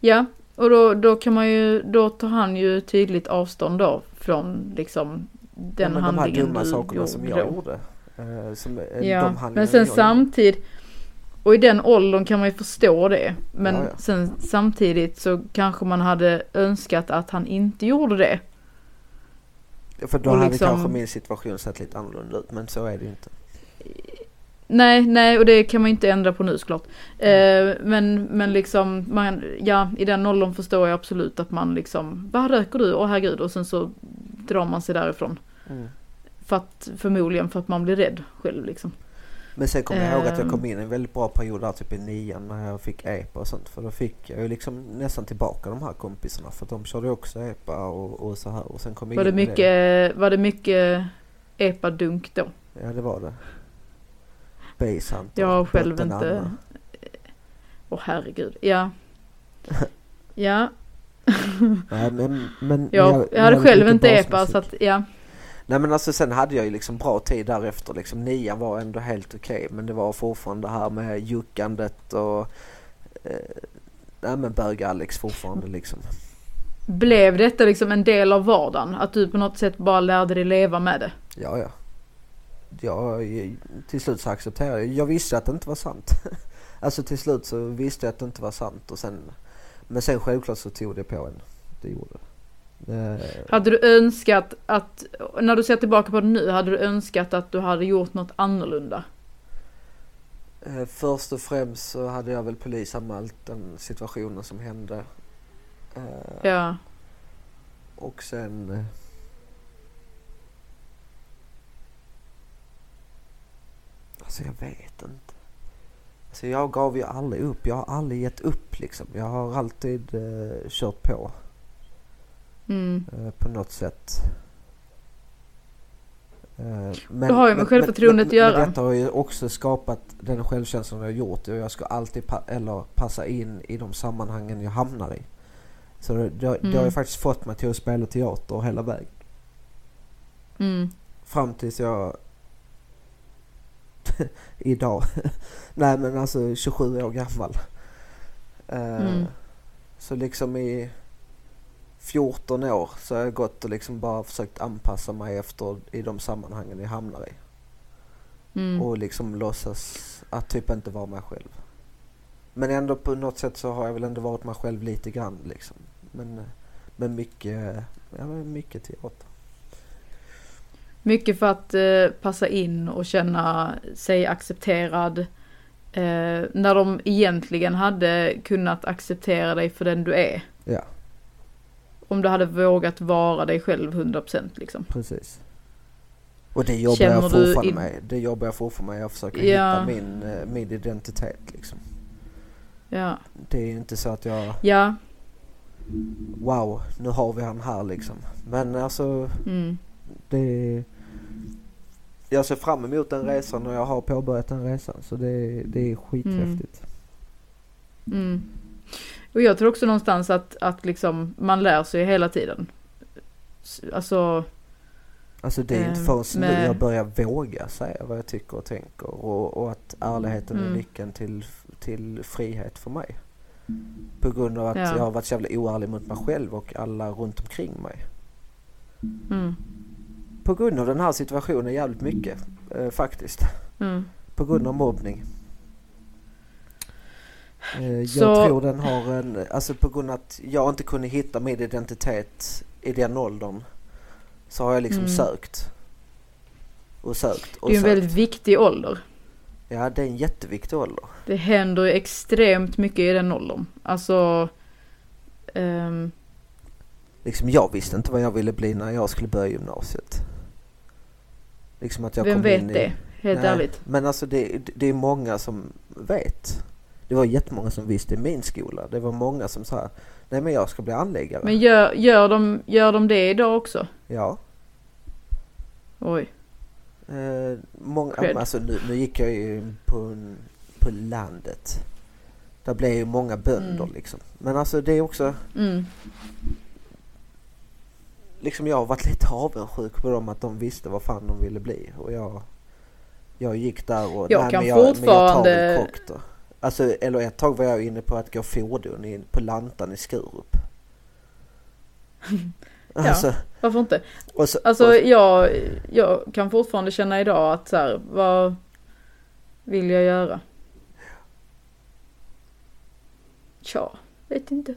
Ja, och då, då kan man ju, då tar han ju tydligt avstånd då från liksom den ja, men de här handlingen dumma du sakerna gjorde som då. jag gjorde. Eh, som, eh, Ja, men sen samtidigt, och i den åldern kan man ju förstå det. Men Ja, ja. sen samtidigt så kanske man hade önskat att han inte gjorde det. För då och hade liksom- kanske min situation sett lite annorlunda ut. Men så är det ju inte. Nej, nej, och det kan man inte ändra på nu såklart. Mm. Eh, men, men liksom, man, ja, i den åldern förstår jag absolut att man liksom, vad röker du? Åh herregud, och sen så drar man sig därifrån. Mm. För att, förmodligen för att man blir rädd själv liksom. Men sen kommer jag ihåg att jag Ehm. kom in i en väldigt bra period där typ i nian när jag fick EPA och sånt. För då fick jag ju liksom nästan tillbaka de här kompisarna. För de körde också EPA och, och så här. Och sen kom jag Var det mycket, var det mycket epadunk då? Ja det var det. Base Hunter. Jag har själv inte... Åh herregud, ja. Ja, Nej, men, men, jag, men jag hade själv lite inte epa så att, ja. Nej men alltså sen hade jag ju liksom bra tid därefter liksom. Nian var ändå helt okej men det var fortfarande det här med juckandet och eh, Nej men bög-Alex fortfarande liksom. Blev detta liksom en del av vardagen? Att du på något sätt bara lärde dig leva med det? Ja ja. Jag, till slut så accepterade jag Jag visste att det inte var sant. alltså till slut så visste jag att det inte var sant och sen Men sen självklart så tog det på en. Det gjorde det. Eh, Hade du önskat att, när du ser tillbaka på det nu, hade du önskat att du hade gjort något annorlunda? Eh, Först och främst så hade jag väl polisanmält den situationen som hände. Eh, Ja. Och sen... Alltså jag vet inte. Alltså jag gav ju aldrig upp. Jag har aldrig gett upp liksom. Jag har alltid eh, kört på Mm. eh, på något sätt. Eh, men, Det har ju med självförtroendet att göra. Men detta har ju också skapat den självkänslan jag har gjort. Och jag ska alltid pa- eller passa in i de sammanhangen jag hamnar i. Så det, det, det har ju Mm. faktiskt fått mig till att spela teater hela vägen. Mm. Fram tills jag... Idag. Nej men alltså 27 år gammal. Eh, Mm. Så liksom i 14 år så har jag gått och liksom bara försökt anpassa mig efter i de sammanhangen jag hamnar i. Mm. Och liksom låtsas att typ inte vara mig själv. Men ändå på något sätt så har jag väl ändå varit mig själv lite grann liksom. Men, men mycket, ja mycket teater. Mycket för att eh, passa in och känna sig accepterad. Eh, när de egentligen hade kunnat acceptera dig för den du är. Ja, Om du hade vågat vara dig själv 100% liksom. precis. Och det jobbar Känner jag fortfarande in- med. Det jobbar jag fortfarande med. Jag försöker Ja. hitta min, eh, min identitet liksom. Ja. Det är inte så att jag, Ja. wow, nu har vi han här liksom. Men alltså, Mm. det... Jag ser fram emot den resan och jag har påbörjat den resan. Så det, det är skithäftigt. Mm. Och jag tror också någonstans att, att liksom man lär sig hela tiden. Alltså, Alltså det är inte Ehm, förrän nu med- jag börjar våga säga vad jag tycker och tänker. Och, och att ärligheten är Mm. nyckeln till, till frihet för mig. På grund av att Ja. jag har varit så jävla oärlig mot mig själv och alla runt omkring mig. mm, På grund av den här situationen jävligt mycket eh, faktiskt. mm. På grund av mobbning. Eh, jag Så- tror den har en, alltså på grund av att jag inte kunde hitta min identitet i den åldern. Så har jag liksom Mm. sökt. Och sökt och Det är en sökt. väldigt viktig ålder. Ja det är en jätteviktig ålder. Det händer extremt mycket i den åldern. Alltså, ehm, Liksom jag visste inte vad jag ville bli när jag skulle börja gymnasiet. Liksom att jag vem vet i... det? Helt Nej, ärligt. Men alltså det, det är många som vet. Det var jättemånga som visste i min skola. Det var många som sa nej men jag ska bli anläggare. Men gör, gör, de, gör de det idag också? Ja. Oj. Eh, många, alltså nu, nu gick jag ju på, på landet. Där blev ju många bönder Mm. liksom. Men alltså det är också, Mm. liksom jag har varit lite avundsjuk på dem att de visste vad fan de ville bli. Och jag, jag gick där och, Jag nej kan men jag, men jag tar fortfarande- väl kock då. Alltså, eller ett tag var jag inne på att gå fordon in på Lantan i Skurup. Ja. Alltså, Varför inte? och så, Alltså och, jag, jag kan fortfarande känna idag att så här, vad vill jag göra? Tja, vet inte.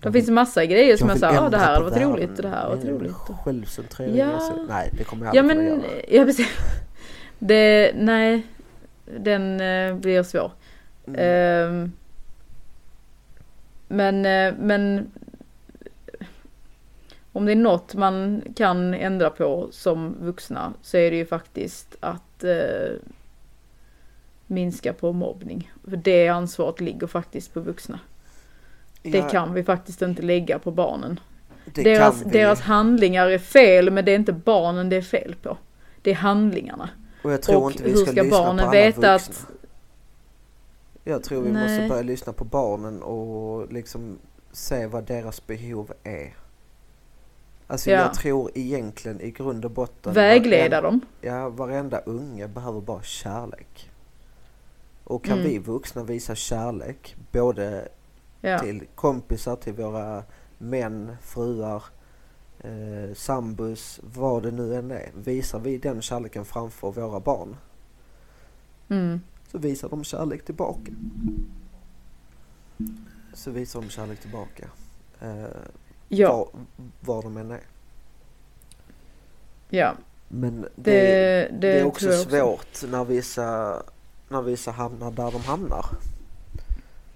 Det finns en massa grejer som jag sa, ah, det här hade varit roligt och det här hade varit Det är roligt. Självcentrering. Ja. alltså. Nej, det kommer jag Ja aldrig men, kunna göra. ja precis. Det, nej, den eh, blir svår. Mm. Ehm, men, eh, men om det är något man kan ändra på som vuxna så är det ju faktiskt att eh, minska på mobbning. För det ansvaret ligger faktiskt på vuxna. Det Ja, kan vi faktiskt inte lägga på barnen. det Deras, deras handlingar är fel men det är inte barnen det är fel på. Det är handlingarna. Och jag tror och inte vi hur ska, ska lyssna barnen på veta att-. Jag tror vi måste Nej. börja lyssna på barnen och liksom se vad deras behov är. Alltså Ja. jag tror egentligen i grund och botten. Vägleda dem. Ja, varenda unge behöver bara kärlek. Och kan Mm. vi vuxna visa kärlek både Ja. till kompisar, till våra män, fruar, eh, sambus, vad det nu än är. Visar vi den kärleken framför våra barn Mm. så visar de kärlek tillbaka. så visar de kärlek tillbaka. Eh, Ja, var, var de än är. ja. Men det, Det, det, det är också svårt när vissa, när vissa hamnar där de hamnar.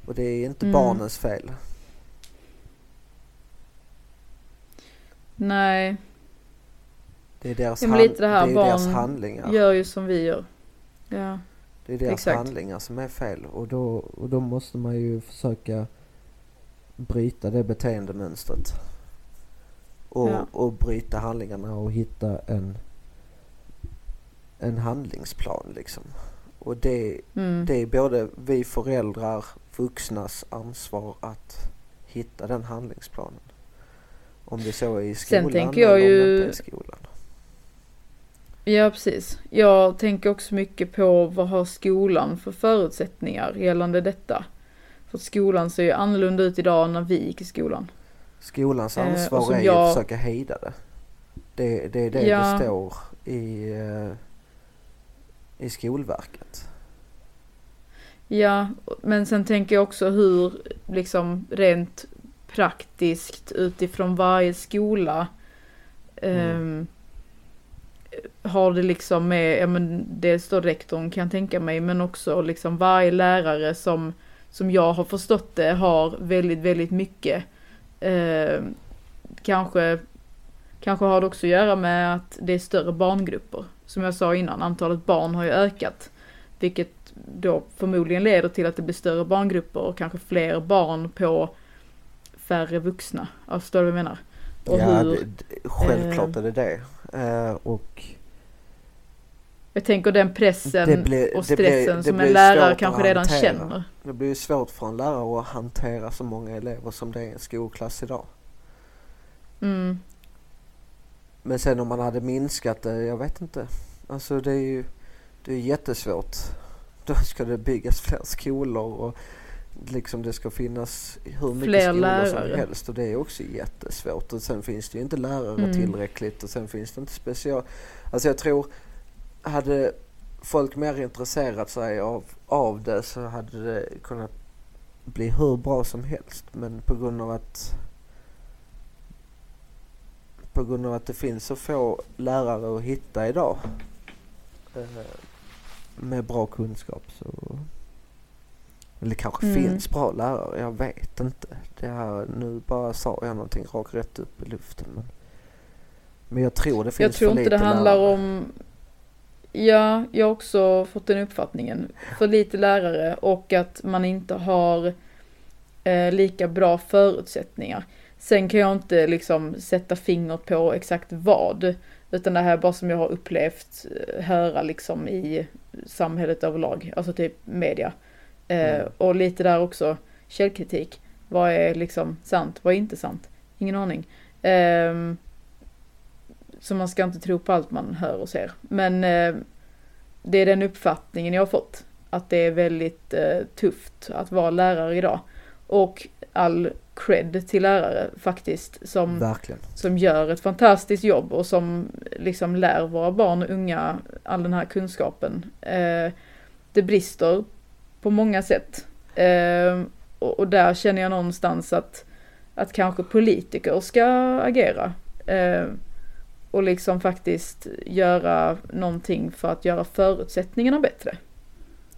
Och det är inte Mm. barnens fel. Nej, Det är deras, Ja, hand, lite det här det är deras handlingar. gör ju som vi gör. Ja, Det är deras exakt. handlingar som är fel och då, och då måste man ju försöka bryta det beteendemönstret. Och, Ja. och bryta handlingarna och hitta en, en handlingsplan liksom. Och det, mm. det är både vi föräldrar, vuxnas ansvar att hitta den handlingsplanen. Om det så är i Sen skolan tänker jag eller om det ju- inte är i skolan. Ja, precis. Jag tänker också mycket på vad har skolan för förutsättningar gällande detta. För skolan ser ju annorlunda ut idag när vi gick i skolan. Skolans Eh, ansvar som är ju jag- att försöka hejda det. Det, det är det Ja. det står i, eh, i Skolverket. Ja, men sen tänker jag också hur liksom rent praktiskt utifrån varje skola ehm, har det liksom med, ja men dels då rektorn kan jag tänka mig, men också liksom varje lärare som, som jag har förstått det har väldigt, väldigt mycket. ehm, kanske, kanske har det också att göra med att det är större barngrupper. Som jag sa innan, antalet barn har ju ökat. Vilket då förmodligen leder till att det blir större barngrupper och kanske fler barn på färre vuxna. Ja, Förstår du vad jag menar? Och ja, hur, det, det, självklart är det det. Eh, och jag tänker den pressen blir, och blir- stressen det som blir en lärare kanske redan känner. Det blir ju svårt för en lärare att hantera så många elever som det är i en skolklass idag. Mm. Men sen om man hade minskat det, jag vet inte. Alltså det är ju det är jättesvårt. Då ska det byggas fler skolor och liksom det ska finnas hur mycket Fler skolor lärare. som helst och det är också jättesvårt. Och sen finns det ju inte lärare Mm. tillräckligt och sen finns det inte special... Alltså jag tror, hade folk mer intresserat sig av, av det så hade det kunnat bli hur bra som helst. Men på grund av att på grund av att det finns så få lärare att hitta idag eh, med bra kunskap så eller kanske Mm. finns bra lärare, jag vet inte. Det här, nu bara sa jag någonting rakt rätt upp i luften. Men, men jag tror det finns Jag tror för inte lite det handlar lärare. om Ja, jag har också fått den uppfattningen. För lite lärare och att man inte har eh, lika bra förutsättningar. Sen kan jag inte liksom sätta fingret på exakt vad. Utan det här är bara som jag har upplevt eh, höra liksom i samhället överlag. Alltså typ media. Eh, Mm. Och lite där också källkritik. Vad är liksom sant? Vad är inte sant? Ingen aning. Ehm, så man ska inte tro på allt man hör och ser. Men eh, det är den uppfattningen jag har fått. Att det är väldigt eh, tufft att vara lärare idag. Och all cred till lärare faktiskt som, Verkligen. som gör ett fantastiskt jobb och som liksom lär våra barn och unga all den här kunskapen. Eh, det brister på många sätt. Eh, och, och där känner jag någonstans att, att kanske politiker ska agera. Eh, och liksom faktiskt göra någonting för att göra förutsättningarna bättre.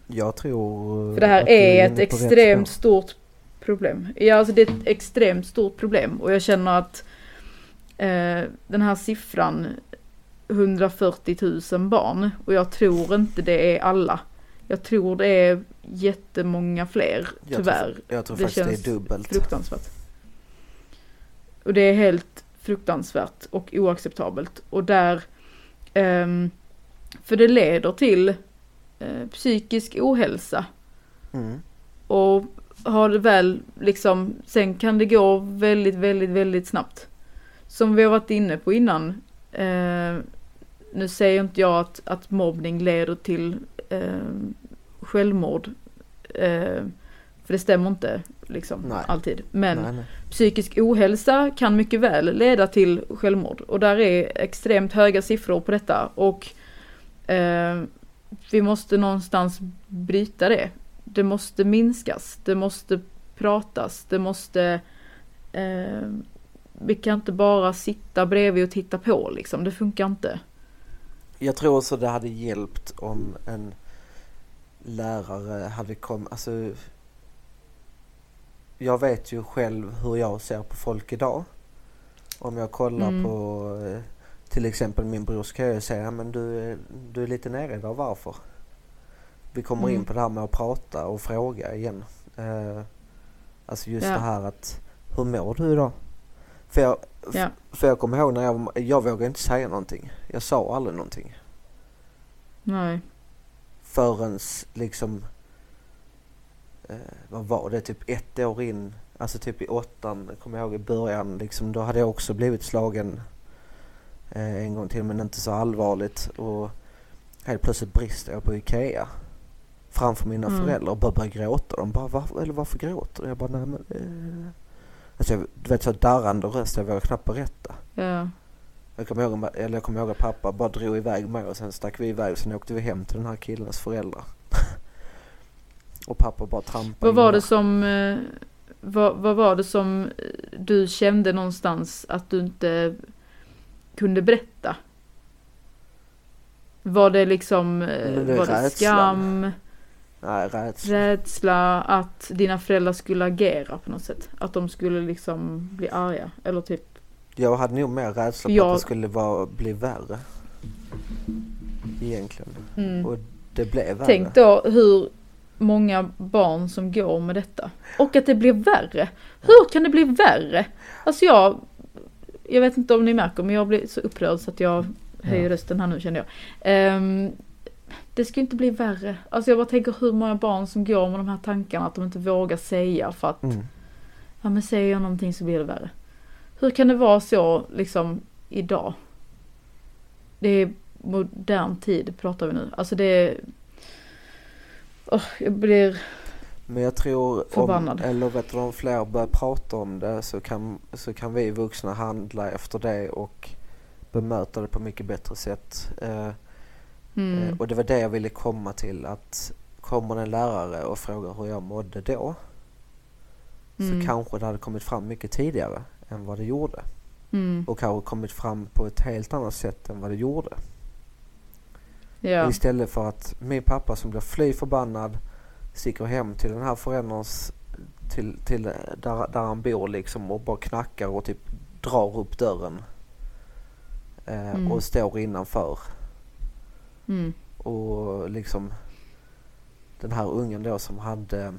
Jag tror För det här du är ett extremt stort problem. Ja, alltså det är ett extremt stort problem och jag känner att eh, den här siffran 140 000 barn och jag tror inte det är alla. Jag tror det är jättemånga fler, Jag tyvärr. Tror, jag tror Det faktiskt det känns är dubbelt. Fruktansvärt. Och det är helt fruktansvärt och oacceptabelt. Och där, ehm, för det leder till eh, psykisk ohälsa. Mm. Och har det väl liksom, sen kan det gå väldigt, väldigt, väldigt snabbt. Som vi har varit inne på innan. Eh, nu säger inte jag att, att mobbning leder till eh, självmord. Eh, för det stämmer inte liksom Nej. alltid. Men Nej, nej. psykisk ohälsa kan mycket väl leda till självmord. Och där är extremt höga siffror på detta. Och eh, vi måste någonstans bryta det. Det måste minskas. Det måste pratas. Det måste... Eh, vi kan inte bara sitta bredvid och titta på liksom. Det funkar inte. Jag tror också det hade hjälpt om en lärare hade kommit, alltså jag vet ju själv hur jag ser på folk idag. Om jag kollar mm. på eh, till exempel min bror så kan jag säga, men du, du är lite nere idag, varför? Vi kommer mm. in på det här med att prata och fråga igen. Uh, alltså just ja. det här att, hur mår du idag? För jag, ja. för jag kommer ihåg när jag, jag vågade inte säga någonting. Jag sa aldrig någonting. Nej. Förrän liksom, eh, vad var det, typ ett år in, alltså typ i åttan, kommer jag ihåg i början, liksom, då hade jag också blivit slagen eh, en gång till men inte så allvarligt och helt plötsligt brister jag på Ikea framför mina mm. föräldrar och bara börjar gråta. De bara, Var, eller varför gråter du? Jag bara, nej men... Eh. Alltså jag, du vet så darrande röst, jag vågar knappt berätta. Ja. Jag kommer, ihåg, eller jag kommer ihåg att pappa bara drog iväg mig och sen stack vi iväg och sen åkte vi hem till den här killens föräldrar. och pappa bara trampade Vad var det som, eh, vad, vad var det som du kände någonstans att du inte kunde berätta? Var det liksom, det var det skam? Nej, rädsla. Rädsla att dina föräldrar skulle agera på något sätt. Att de skulle liksom bli arga. Eller typ. Jag hade nog mer rädsla på jag... att det skulle vara, bli värre. Egentligen. Mm. Och det blev värre. Tänk då hur många barn som går med detta. Och att det blir värre. Hur kan det bli värre? Alltså jag, jag vet inte om ni märker men jag blir så upprörd så att jag höjer rösten här nu känner jag. Um, det ska inte bli värre. Alltså jag bara tänker hur många barn som går med de här tankarna att de inte vågar säga för att mm. ja men säger jag någonting så blir det värre. Hur kan det vara så liksom idag? Det är modern tid pratar vi nu. Alltså det är... Oh, jag blir men jag tror förbannad. om, eller vet du, om fler börjar prata om det så kan, så kan vi vuxna handla efter det och bemöta det på mycket bättre sätt. Eh, Mm. Eh, och det var det jag ville komma till att kommer en lärare och frågar hur jag mådde då mm. så kanske det hade kommit fram mycket tidigare än vad det gjorde. Mm. Och kanske kommit fram på ett helt annat sätt än vad det gjorde. Ja. Istället för att min pappa som blir fly förbannad sticker hem till den här förälderns till, till där, där han bor liksom och bara knackar och typ drar upp dörren. Eh, mm. Och står innanför Mm. Och liksom den här ungen då som hade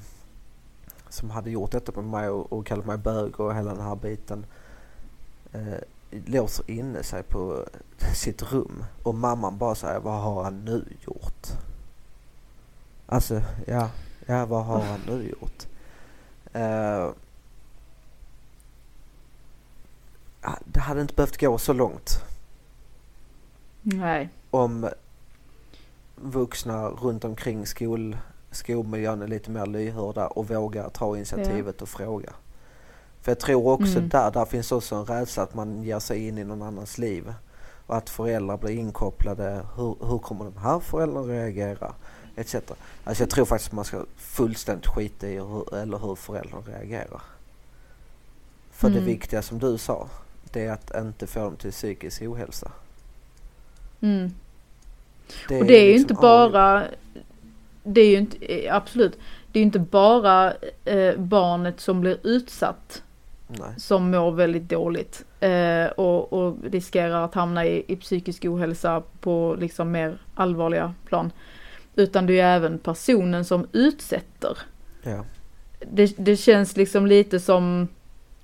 som hade gjort detta med mig och, och kallat mig bög och hela den här biten eh, låser inne sig på sitt rum och mamman bara säger vad har han nu gjort? Alltså ja, ja vad har han nu gjort? Eh, det hade inte behövt gå så långt. Nej. Om vuxna runt omkring skol, skolmiljön är lite mer lyhörda och vågar ta initiativet ja. och fråga. För jag tror också mm. där, där finns också en rädsla att man ger sig in i någon annans liv. Och att föräldrar blir inkopplade. Hur, hur kommer den här föräldern reagera? Etc. Alltså jag tror faktiskt man ska fullständigt skita i hur, eller hur föräldern reagerar. För mm. det viktiga som du sa, det är att inte få dem till psykisk ohälsa. Mm. Det och det är ju liksom, inte bara, det är ju inte, absolut, det är ju inte bara eh, barnet som blir utsatt Nej. som mår väldigt dåligt eh, och, och, riskerar att hamna i, i psykisk ohälsa på liksom mer allvarliga plan. Utan det är ju även personen som utsätter. Ja. Det, det känns liksom lite som,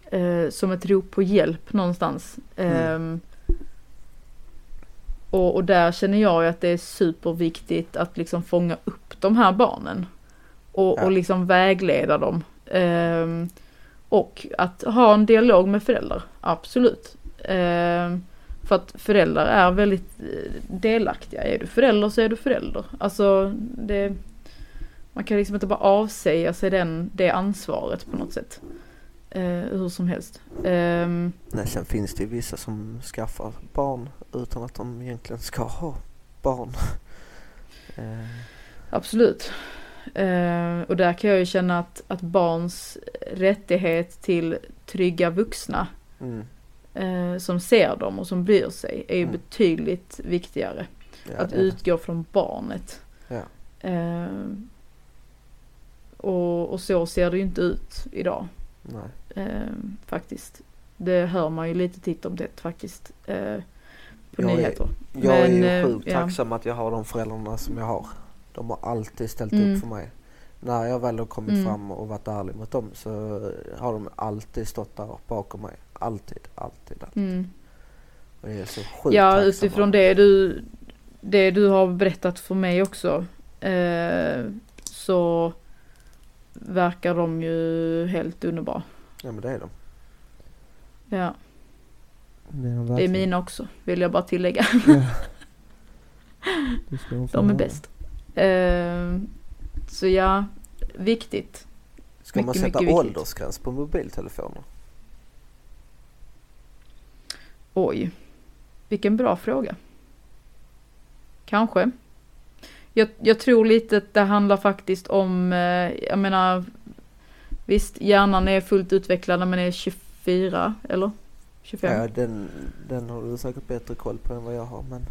eh, som ett rop på hjälp någonstans. Mm. Ehm, och, och där känner jag att det är superviktigt att liksom fånga upp de här barnen. Och, ja. och liksom vägleda dem. Um, och att ha en dialog med föräldrar, absolut. Um, för att föräldrar är väldigt eh, delaktiga. Är du förälder så är du förälder. Alltså det, man kan liksom inte bara avsäga sig den, det ansvaret på något sätt. Uh, hur som helst. Um, Nej, sen finns det ju vissa som skaffar barn utan att de egentligen ska ha barn. Eh. Absolut. Eh, och där kan jag ju känna att, att barns rättighet till trygga vuxna Mm. eh, som ser dem och som bryr sig är ju Mm. betydligt viktigare. Ja, att utgå från barnet. Ja. Eh, och, och så ser det ju inte ut idag. Nej. Eh, faktiskt. Det hör man ju lite titt om det faktiskt. Eh, på Jag är- nyheter. Jag är Men, ju eh, sjukt ja. tacksam att jag har de föräldrarna som jag har. De har alltid ställt Mm. upp för mig. När jag väl har kommit Mm. fram och varit ärlig mot dem så har de alltid stått där bakom mig. Alltid, alltid. alltid. Mm. Och jag är så sjukt Ja, utifrån det du, det du har berättat för mig också. Eh, så verkar de ju helt underbara. Ja men det är de. Ja, Det är, de det är mina också, vill jag bara tillägga. De De är bäst. Eh, så ja, viktigt. Ska man Mycket, sätta mycket viktigt. åldersgräns på mobiltelefoner? Oj, vilken bra fråga. Kanske. Jag, jag tror lite att det handlar faktiskt om, eh, jag menar, visst hjärnan är fullt utvecklad när man är 24, eller? 25. Ja, den, den har du säkert bättre koll på än vad jag har men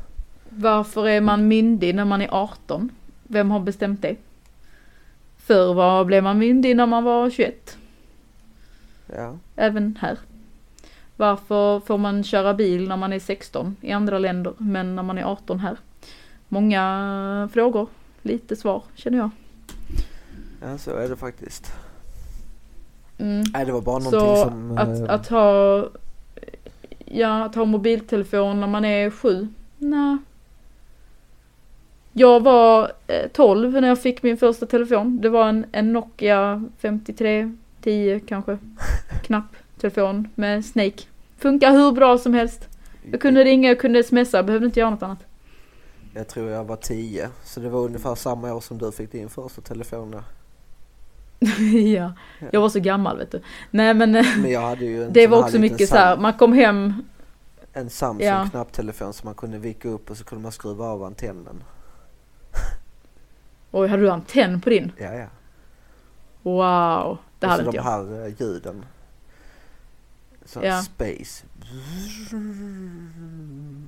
Varför är man myndig när man är 18? Vem har bestämt det? Förr var, blev man myndig när man var 21. ja. Även här. Varför får man köra bil när man är 16 i andra länder men när man är 18 här? Många frågor, lite svar känner jag. Ja så är det faktiskt. Mm. Nej det var bara någonting Så som... att, eh, att ha Ja, att ha mobiltelefon när man är sju? Nej. Jag var eh, 12 när jag fick min första telefon. Det var en, en Nokia 5310 kanske. Knapp telefon med Snake. Funkar hur bra som helst. Jag kunde ringa, jag kunde smsa, behövde inte göra något annat. Jag tror jag var 10 så det var ungefär samma år som du fick din första telefon då. ja, jag var så gammal vet du. Nej men eh, Men det var också mycket så här, man kom hem, En Samsung Ja. som man kunde vicka upp och så kunde man skruva av antennen. oj hade du antenn på din? Ja ja. Wow, det och hade så inte de jag. här eh, ljuden. Så Ja. space.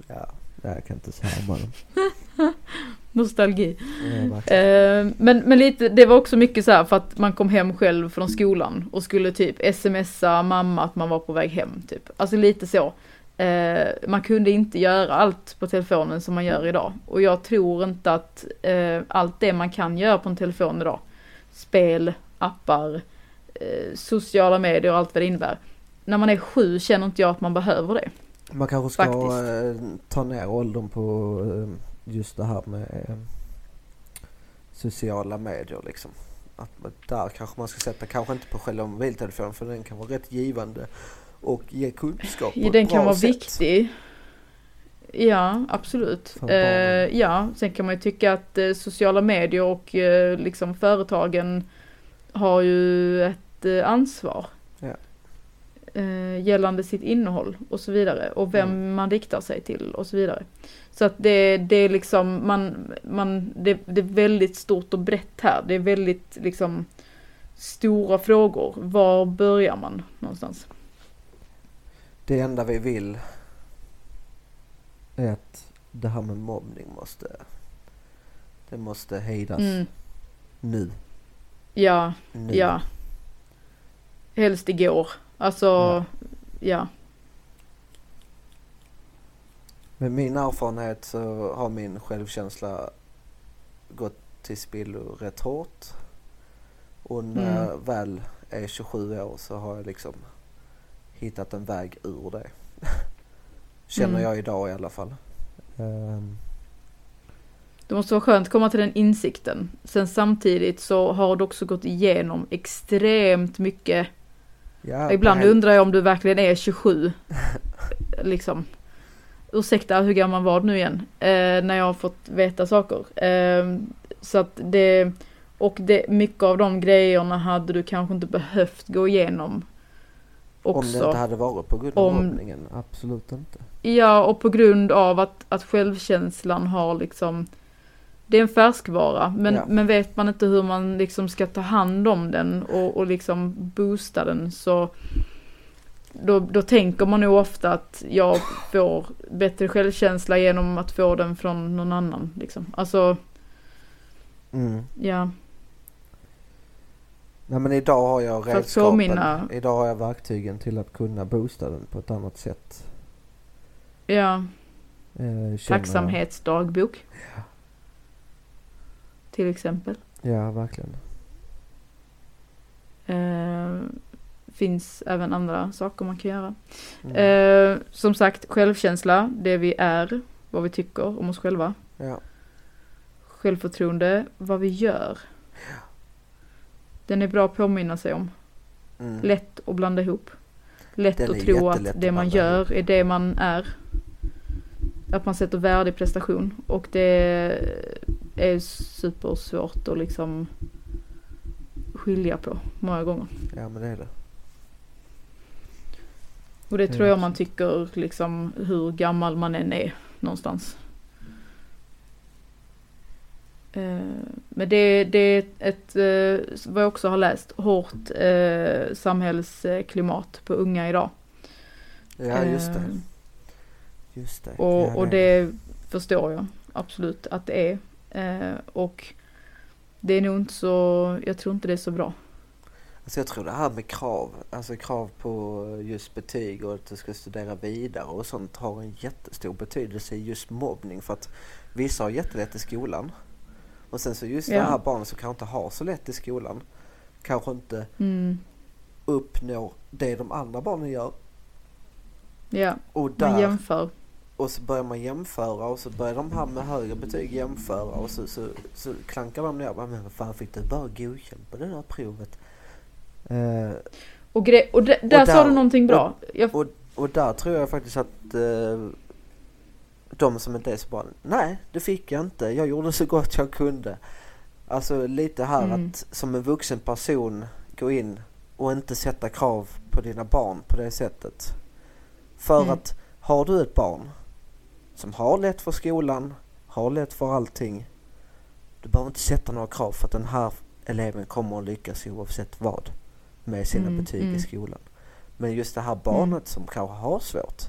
Ja, jag kan inte säga bara. Nostalgi. Ja. Eh, men, men lite, det var också mycket så här för att man kom hem själv från skolan och skulle typ smsa mamma att man var på väg hem typ. Alltså lite så. Eh, man kunde inte göra allt på telefonen som man gör idag. Och jag tror inte att eh, allt det man kan göra på en telefon idag, spel, appar, eh, sociala medier och allt vad det innebär. När man är sju känner inte jag att man behöver det. Man kanske ska Faktiskt. eh, ta ner åldern på eh, just det här med eh, sociala medier liksom. Att där kanske man ska sätta, kanske inte på själva mobiltelefonen för den kan vara rätt givande och ge kunskap på Ja, ett den bra kan vara sätt. viktig. Ja, absolut. Eh, ja, sen kan man ju tycka att eh, sociala medier och eh, liksom företagen har ju ett eh, ansvar. Ja. Eh, gällande sitt innehåll och så vidare. Och vem Mm. man riktar sig till och så vidare. Så att det, det är liksom, man, man, det, det är väldigt stort och brett här. Det är väldigt liksom stora frågor. Var börjar man någonstans? Det enda vi vill är att det här med mobbning måste, det måste hejdas Mm, nu. ja. nu. Ja. Helst igår. Alltså, Ja. ja. Med min erfarenhet så har min självkänsla gått till spillo rätt hårt. Och när Mm. jag väl är 27 år så har jag liksom hittat en väg ur det. Känner Mm. jag idag i alla fall. Ehm, Det måste vara skönt att komma till den insikten. Sen samtidigt så har du också gått igenom extremt mycket. ja, Ibland undrar jag om du verkligen är 27. liksom. Ursäkta, hur gammal var du nu igen? Eh, när jag har fått veta saker. Eh, så att det, och det, mycket av de grejerna hade du kanske inte behövt gå igenom. Om Också. det inte hade varit på grund av Om- mobbningen. Absolut inte. Ja, och på grund av att, att självkänslan har liksom det är en färskvara. Men, Ja. men vet man inte hur man liksom ska ta hand om den och, och liksom boosta den så då, då tänker man nog ofta att jag får bättre självkänsla genom att få den från någon annan. Liksom. Alltså, Mm. ja. Nej men idag har jag redskapen. påminna- Idag har jag verktygen till att kunna boosta den på ett annat sätt. Ja, Eh, tacksamhetsdagbok. Till exempel. Ja, verkligen. Eh, finns även andra saker man kan göra. Mm. Eh, som sagt, självkänsla, det vi är, vad vi tycker om oss själva. Ja. Självförtroende, vad vi gör. Den är bra att påminna sig om. Mm. Lätt att blanda ihop. Lätt Den att tro att det man gör ihop. är det man är. Att man sätter värde i prestation. Och det är supersvårt att liksom skilja på många gånger. ja, men det är det. Och det tror jag man tycker liksom hur gammal man än är någonstans. Eh, Men det, det är ett, eh, vad jag också har läst, hårt eh, samhällsklimat på unga idag. Ja, just det. Just det. Och, och det förstår jag absolut att det är. Och det är nog inte så, jag tror inte det är så bra. Alltså jag tror det här med krav, alltså krav på just betyg och att du ska studera vidare och sånt har en jättestor betydelse i just mobbning för att vissa har jättelätt i skolan och sen så just Ja. det här barnen som kanske inte har så lätt i skolan kanske inte Mm. uppnår det de andra barnen gör Ja, och man där jämför. och så börjar man jämföra och så börjar de här med högre betyg jämföra och så, så, så klankar de ner. Men fan fick du bara godkänt på det där provet? Eh, Och, och, d- där, sa där- du någonting bra. Jag, och, och där tror jag faktiskt att eh, de som inte är så bra, nej det fick jag inte, jag gjorde så gott jag kunde. Alltså lite här Mm. att som en vuxen person gå in och inte sätta krav på dina barn på det sättet. För Mm. att har du ett barn som har lätt för skolan, har lätt för allting. Du behöver inte sätta några krav för att den här eleven kommer att lyckas oavsett vad med sina Mm, betyg mm. i skolan. Men just det här barnet som kanske har svårt.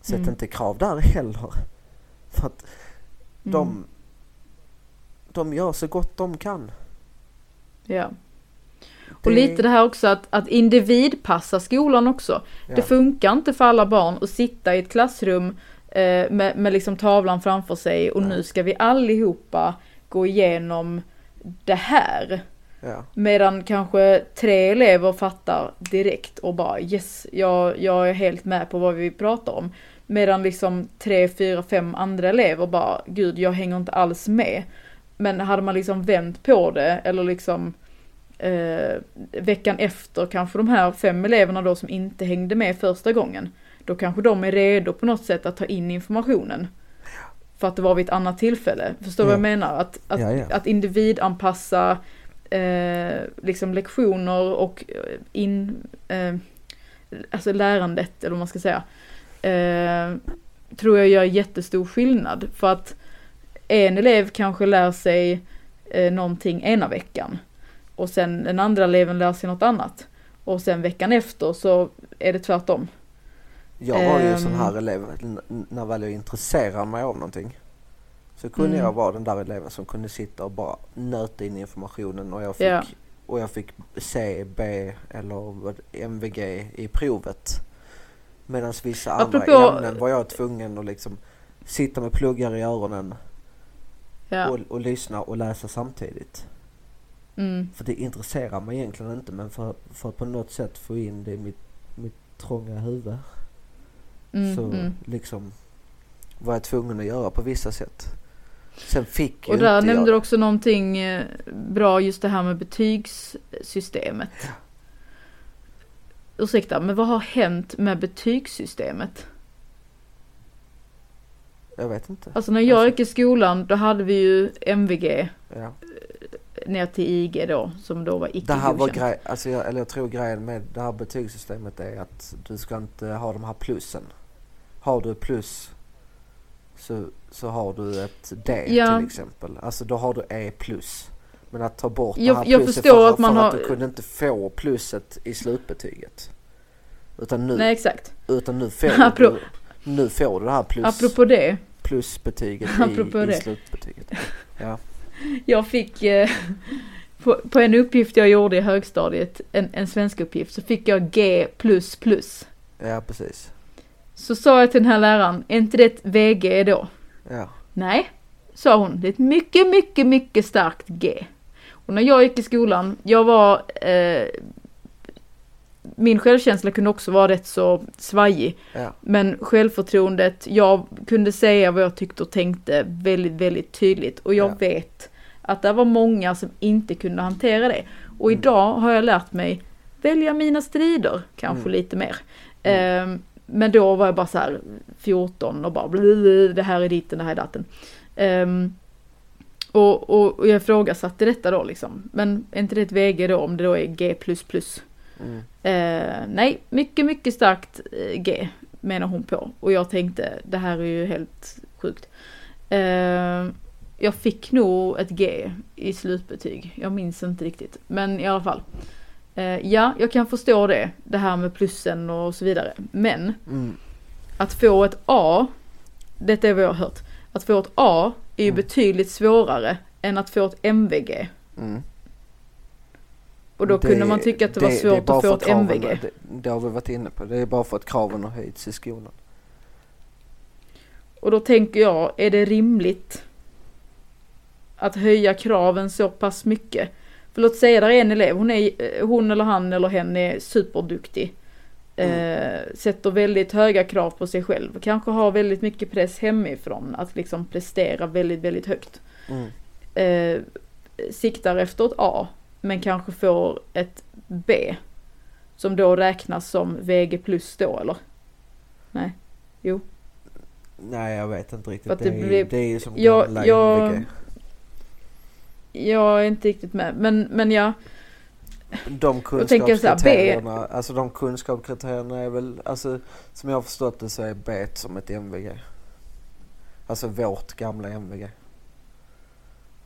Sätt Mm. inte krav där heller. För att de, Mm. de gör så gott de kan. Ja. Och lite det här också att, att individpassa skolan också. ja. Det funkar inte för alla barn att sitta i ett klassrum eh, med, med liksom tavlan framför sig och Nej. nu ska vi allihopa gå igenom det här. Ja. Medan kanske tre elever fattar direkt och bara yes, jag, jag är helt med på vad vi pratar om. Medan liksom tre, fyra, fem andra elever bara gud jag hänger inte alls med. Men hade man liksom vänt på det eller liksom eh, veckan efter kanske de här fem eleverna då som inte hängde med första gången. Då kanske de är redo på något sätt att ta in informationen. För att det var vid ett annat tillfälle. Förstår du vad jag Ja. menar? Att, att, Ja, ja. att individanpassa eh, liksom lektioner och eh, in, eh, alltså lärandet eller vad man ska säga. Eh, tror jag gör jättestor skillnad. För att en elev kanske lär sig eh, någonting ena veckan. Och sen den andra eleven lär sig något annat. Och sen veckan efter så är det tvärtom. Jag var ju en sån Ehm. här elev när väl jag intresserade mig av någonting. Så kunde Mm. jag vara den där eleven som kunde sitta och bara nöta in informationen och jag fick, Ja. och jag fick C, B eller MVG i provet. Medan vissa andra Apropå- ämnen var jag tvungen att liksom sitta med pluggar i öronen Ja. och, och lyssna och läsa samtidigt. Mm. För det intresserar mig egentligen inte men för, för att på något sätt få in det i mitt, mitt trånga huvud Mm, så mm. liksom var jag tvungen att göra på vissa sätt. Sen fick Och där nämnde du också någonting eh, bra, just det här med betygssystemet. Ursäkta, men vad har hänt med betygssystemet? Jag vet inte. Alltså när jag Alltså- gick i skolan, då hade vi ju MVG Ja. ner till IG då, som då var icke Det här var godkänt. grej, alltså jag, eller jag tror grejen med det här betygssystemet är att du ska inte ha de här plussen. Har du plus så, så har du ett D Ja. till exempel. Alltså då har du E plus. Men att ta bort Jag- det här jag förstår för, att man för har- att du kunde inte få plusset i slutbetyget. Utan nu, Nej exakt. utan nu får Apro- du, nu får du det här plus, Apropå det. plusbetyget Apropå i, i det. slutbetyget. Ja. Jag fick eh, på, på en uppgift jag gjorde i högstadiet, en, en svensk uppgift, så fick jag G++. ja, precis. Så sa jag till den här läraren, är inte det ett VG då? Ja. Nej, sa hon, det är ett mycket, mycket, mycket starkt G. Och när jag gick i skolan, jag var, eh, min självkänsla kunde också vara rätt så svajig. Ja. Men självförtroendet, jag kunde säga vad jag tyckte och tänkte väldigt, väldigt tydligt. Och jag Ja. vet att det var många som inte kunde hantera det. Och Mm. idag har jag lärt mig välja mina strider, kanske Mm. lite mer. Ehm, men då var jag bara så här 14 och bara blablabla, det här är ditten, det här är datten. Ehm, och, och, och jag ifrågasatte detta då liksom. Men är inte det ett VG då om det då är G++? Mm. Eh, nej, mycket, mycket starkt eh, G menar hon på. Och jag tänkte, det här är ju helt sjukt. Eh, jag fick nog ett G i slutbetyg. Jag minns inte riktigt. Men i alla fall. Eh, ja, jag kan förstå det. Det här med plussen och så vidare. Men Mm. att få ett A, detta är vad jag har hört. Att få ett A är ju Mm. betydligt svårare än att få ett MVG. Mm. Och då Det- kunde man tycka att det var det är svårt bara att få ett kraven- MVG. Det, det har vi varit inne på. Det är bara för att kraven har höjts i skolan. Och då tänker jag, är det rimligt att höja kraven så pass mycket? För låt säga där är en elev, hon, är, eh, hon eller han eller hen är superduktig. Eh, sätter väldigt höga krav på sig själv. Kanske har väldigt mycket press hemifrån att liksom prestera väldigt, väldigt högt. Mm. Eh, siktar efter ett A, men kanske får ett B. Som då räknas som VG plus då eller? Nej. Jo. Nej, jag vet inte riktigt. För Det, det blir- det är ju som Jag- gamla jag- MVG. Jag är inte riktigt med. Men, men jag, De så här, kunskapskriterierna, alltså de kunskapskriterierna är väl, alltså som jag har förstått det så är B som ett MVG. Alltså vårt gamla MVG.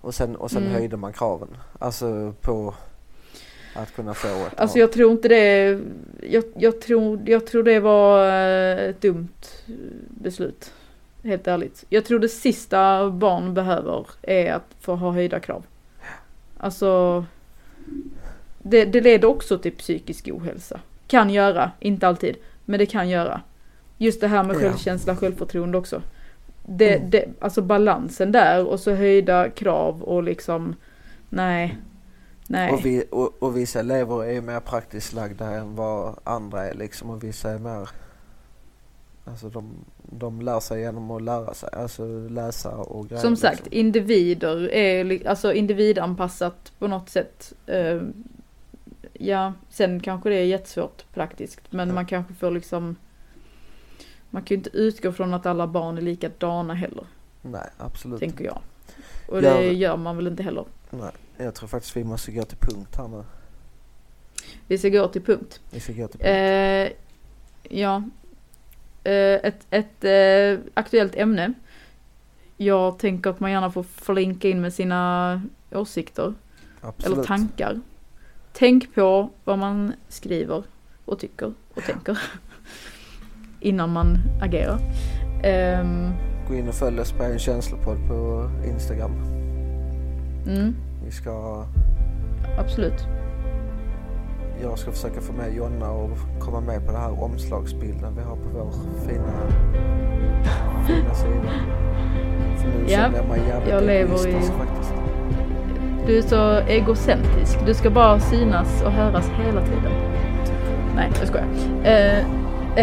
Och sen, och sen Mm. höjde man kraven. Alltså på att kunna få ett alltså jag tror inte det, jag, jag, tror, jag tror det var eh, ett dumt beslut. Helt ärligt. Jag tror det sista barn behöver är att få ha höjda krav. Alltså, det, det leder också till psykisk ohälsa. Kan göra, inte alltid, men det kan göra. Just det här med självkänsla, självförtroende också. Det, Mm. det, alltså balansen där och så höjda krav och liksom, nej. Nej. Och, vi, och, och vissa elever är mer praktiskt lagda än vad andra är liksom och vissa är mer Alltså de, de lär sig genom att lära sig, alltså läsa och grejer. Som sagt, liksom. individer är alltså individanpassat på något sätt. Eh, ja, sen kanske det är jättesvårt praktiskt, men Ja. man kanske får liksom man kan ju inte utgå från att alla barn är likadana heller, Nej, absolut tänker jag. Och Gör det. gör man väl inte heller. Nej, jag tror faktiskt vi måste gå till punkt här nu. Vi ska gå till punkt. Vi ska gå till punkt. Eh, ja. Eh, ett ett eh, aktuellt ämne. Jag tänker att man gärna får flinka in med sina åsikter. absolut. eller tankar. Tänk på vad man skriver och tycker och tänker innan man agerar. Ehm, Gå in och följ oss på en känslopodd på Instagram. mm, Vi ska, absolut. Jag ska försöka få med Jonna och komma med på den här omslagsbilden vi har på vår fina, fina sida. För nu Ja, känner jag mig jävligt jag lever i- faktiskt. Du är så egocentrisk. Du ska bara synas och höras hela tiden. Nej, jag skojar. Eh,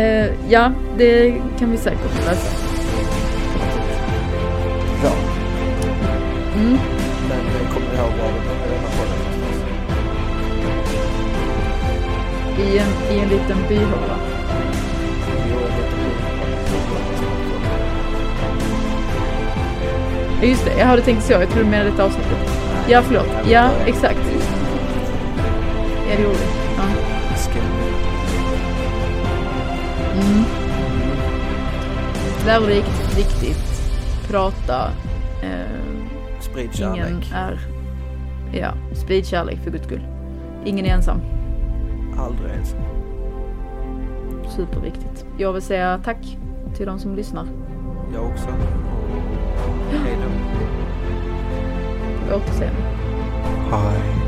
eh, ja, det kan vi säkert lösa. Ja, Mm, i, en, I en liten byhåla. Ja, just det. Jag hade tänkt så. Jag trodde du menade detta avsnittet. Ja, förlåt. Ja, exakt. Ja, det gjorde. Ja. Mm. Lärorikt, viktigt prata. Eh, Sprid kärlek. ingen är... Ja, sprid kärlek för guds skull. Ingen är ensam. Aldrig ensam. Superviktigt. Jag vill säga tack till de som lyssnar. Jag också. Och hej då. På återseende. Hej.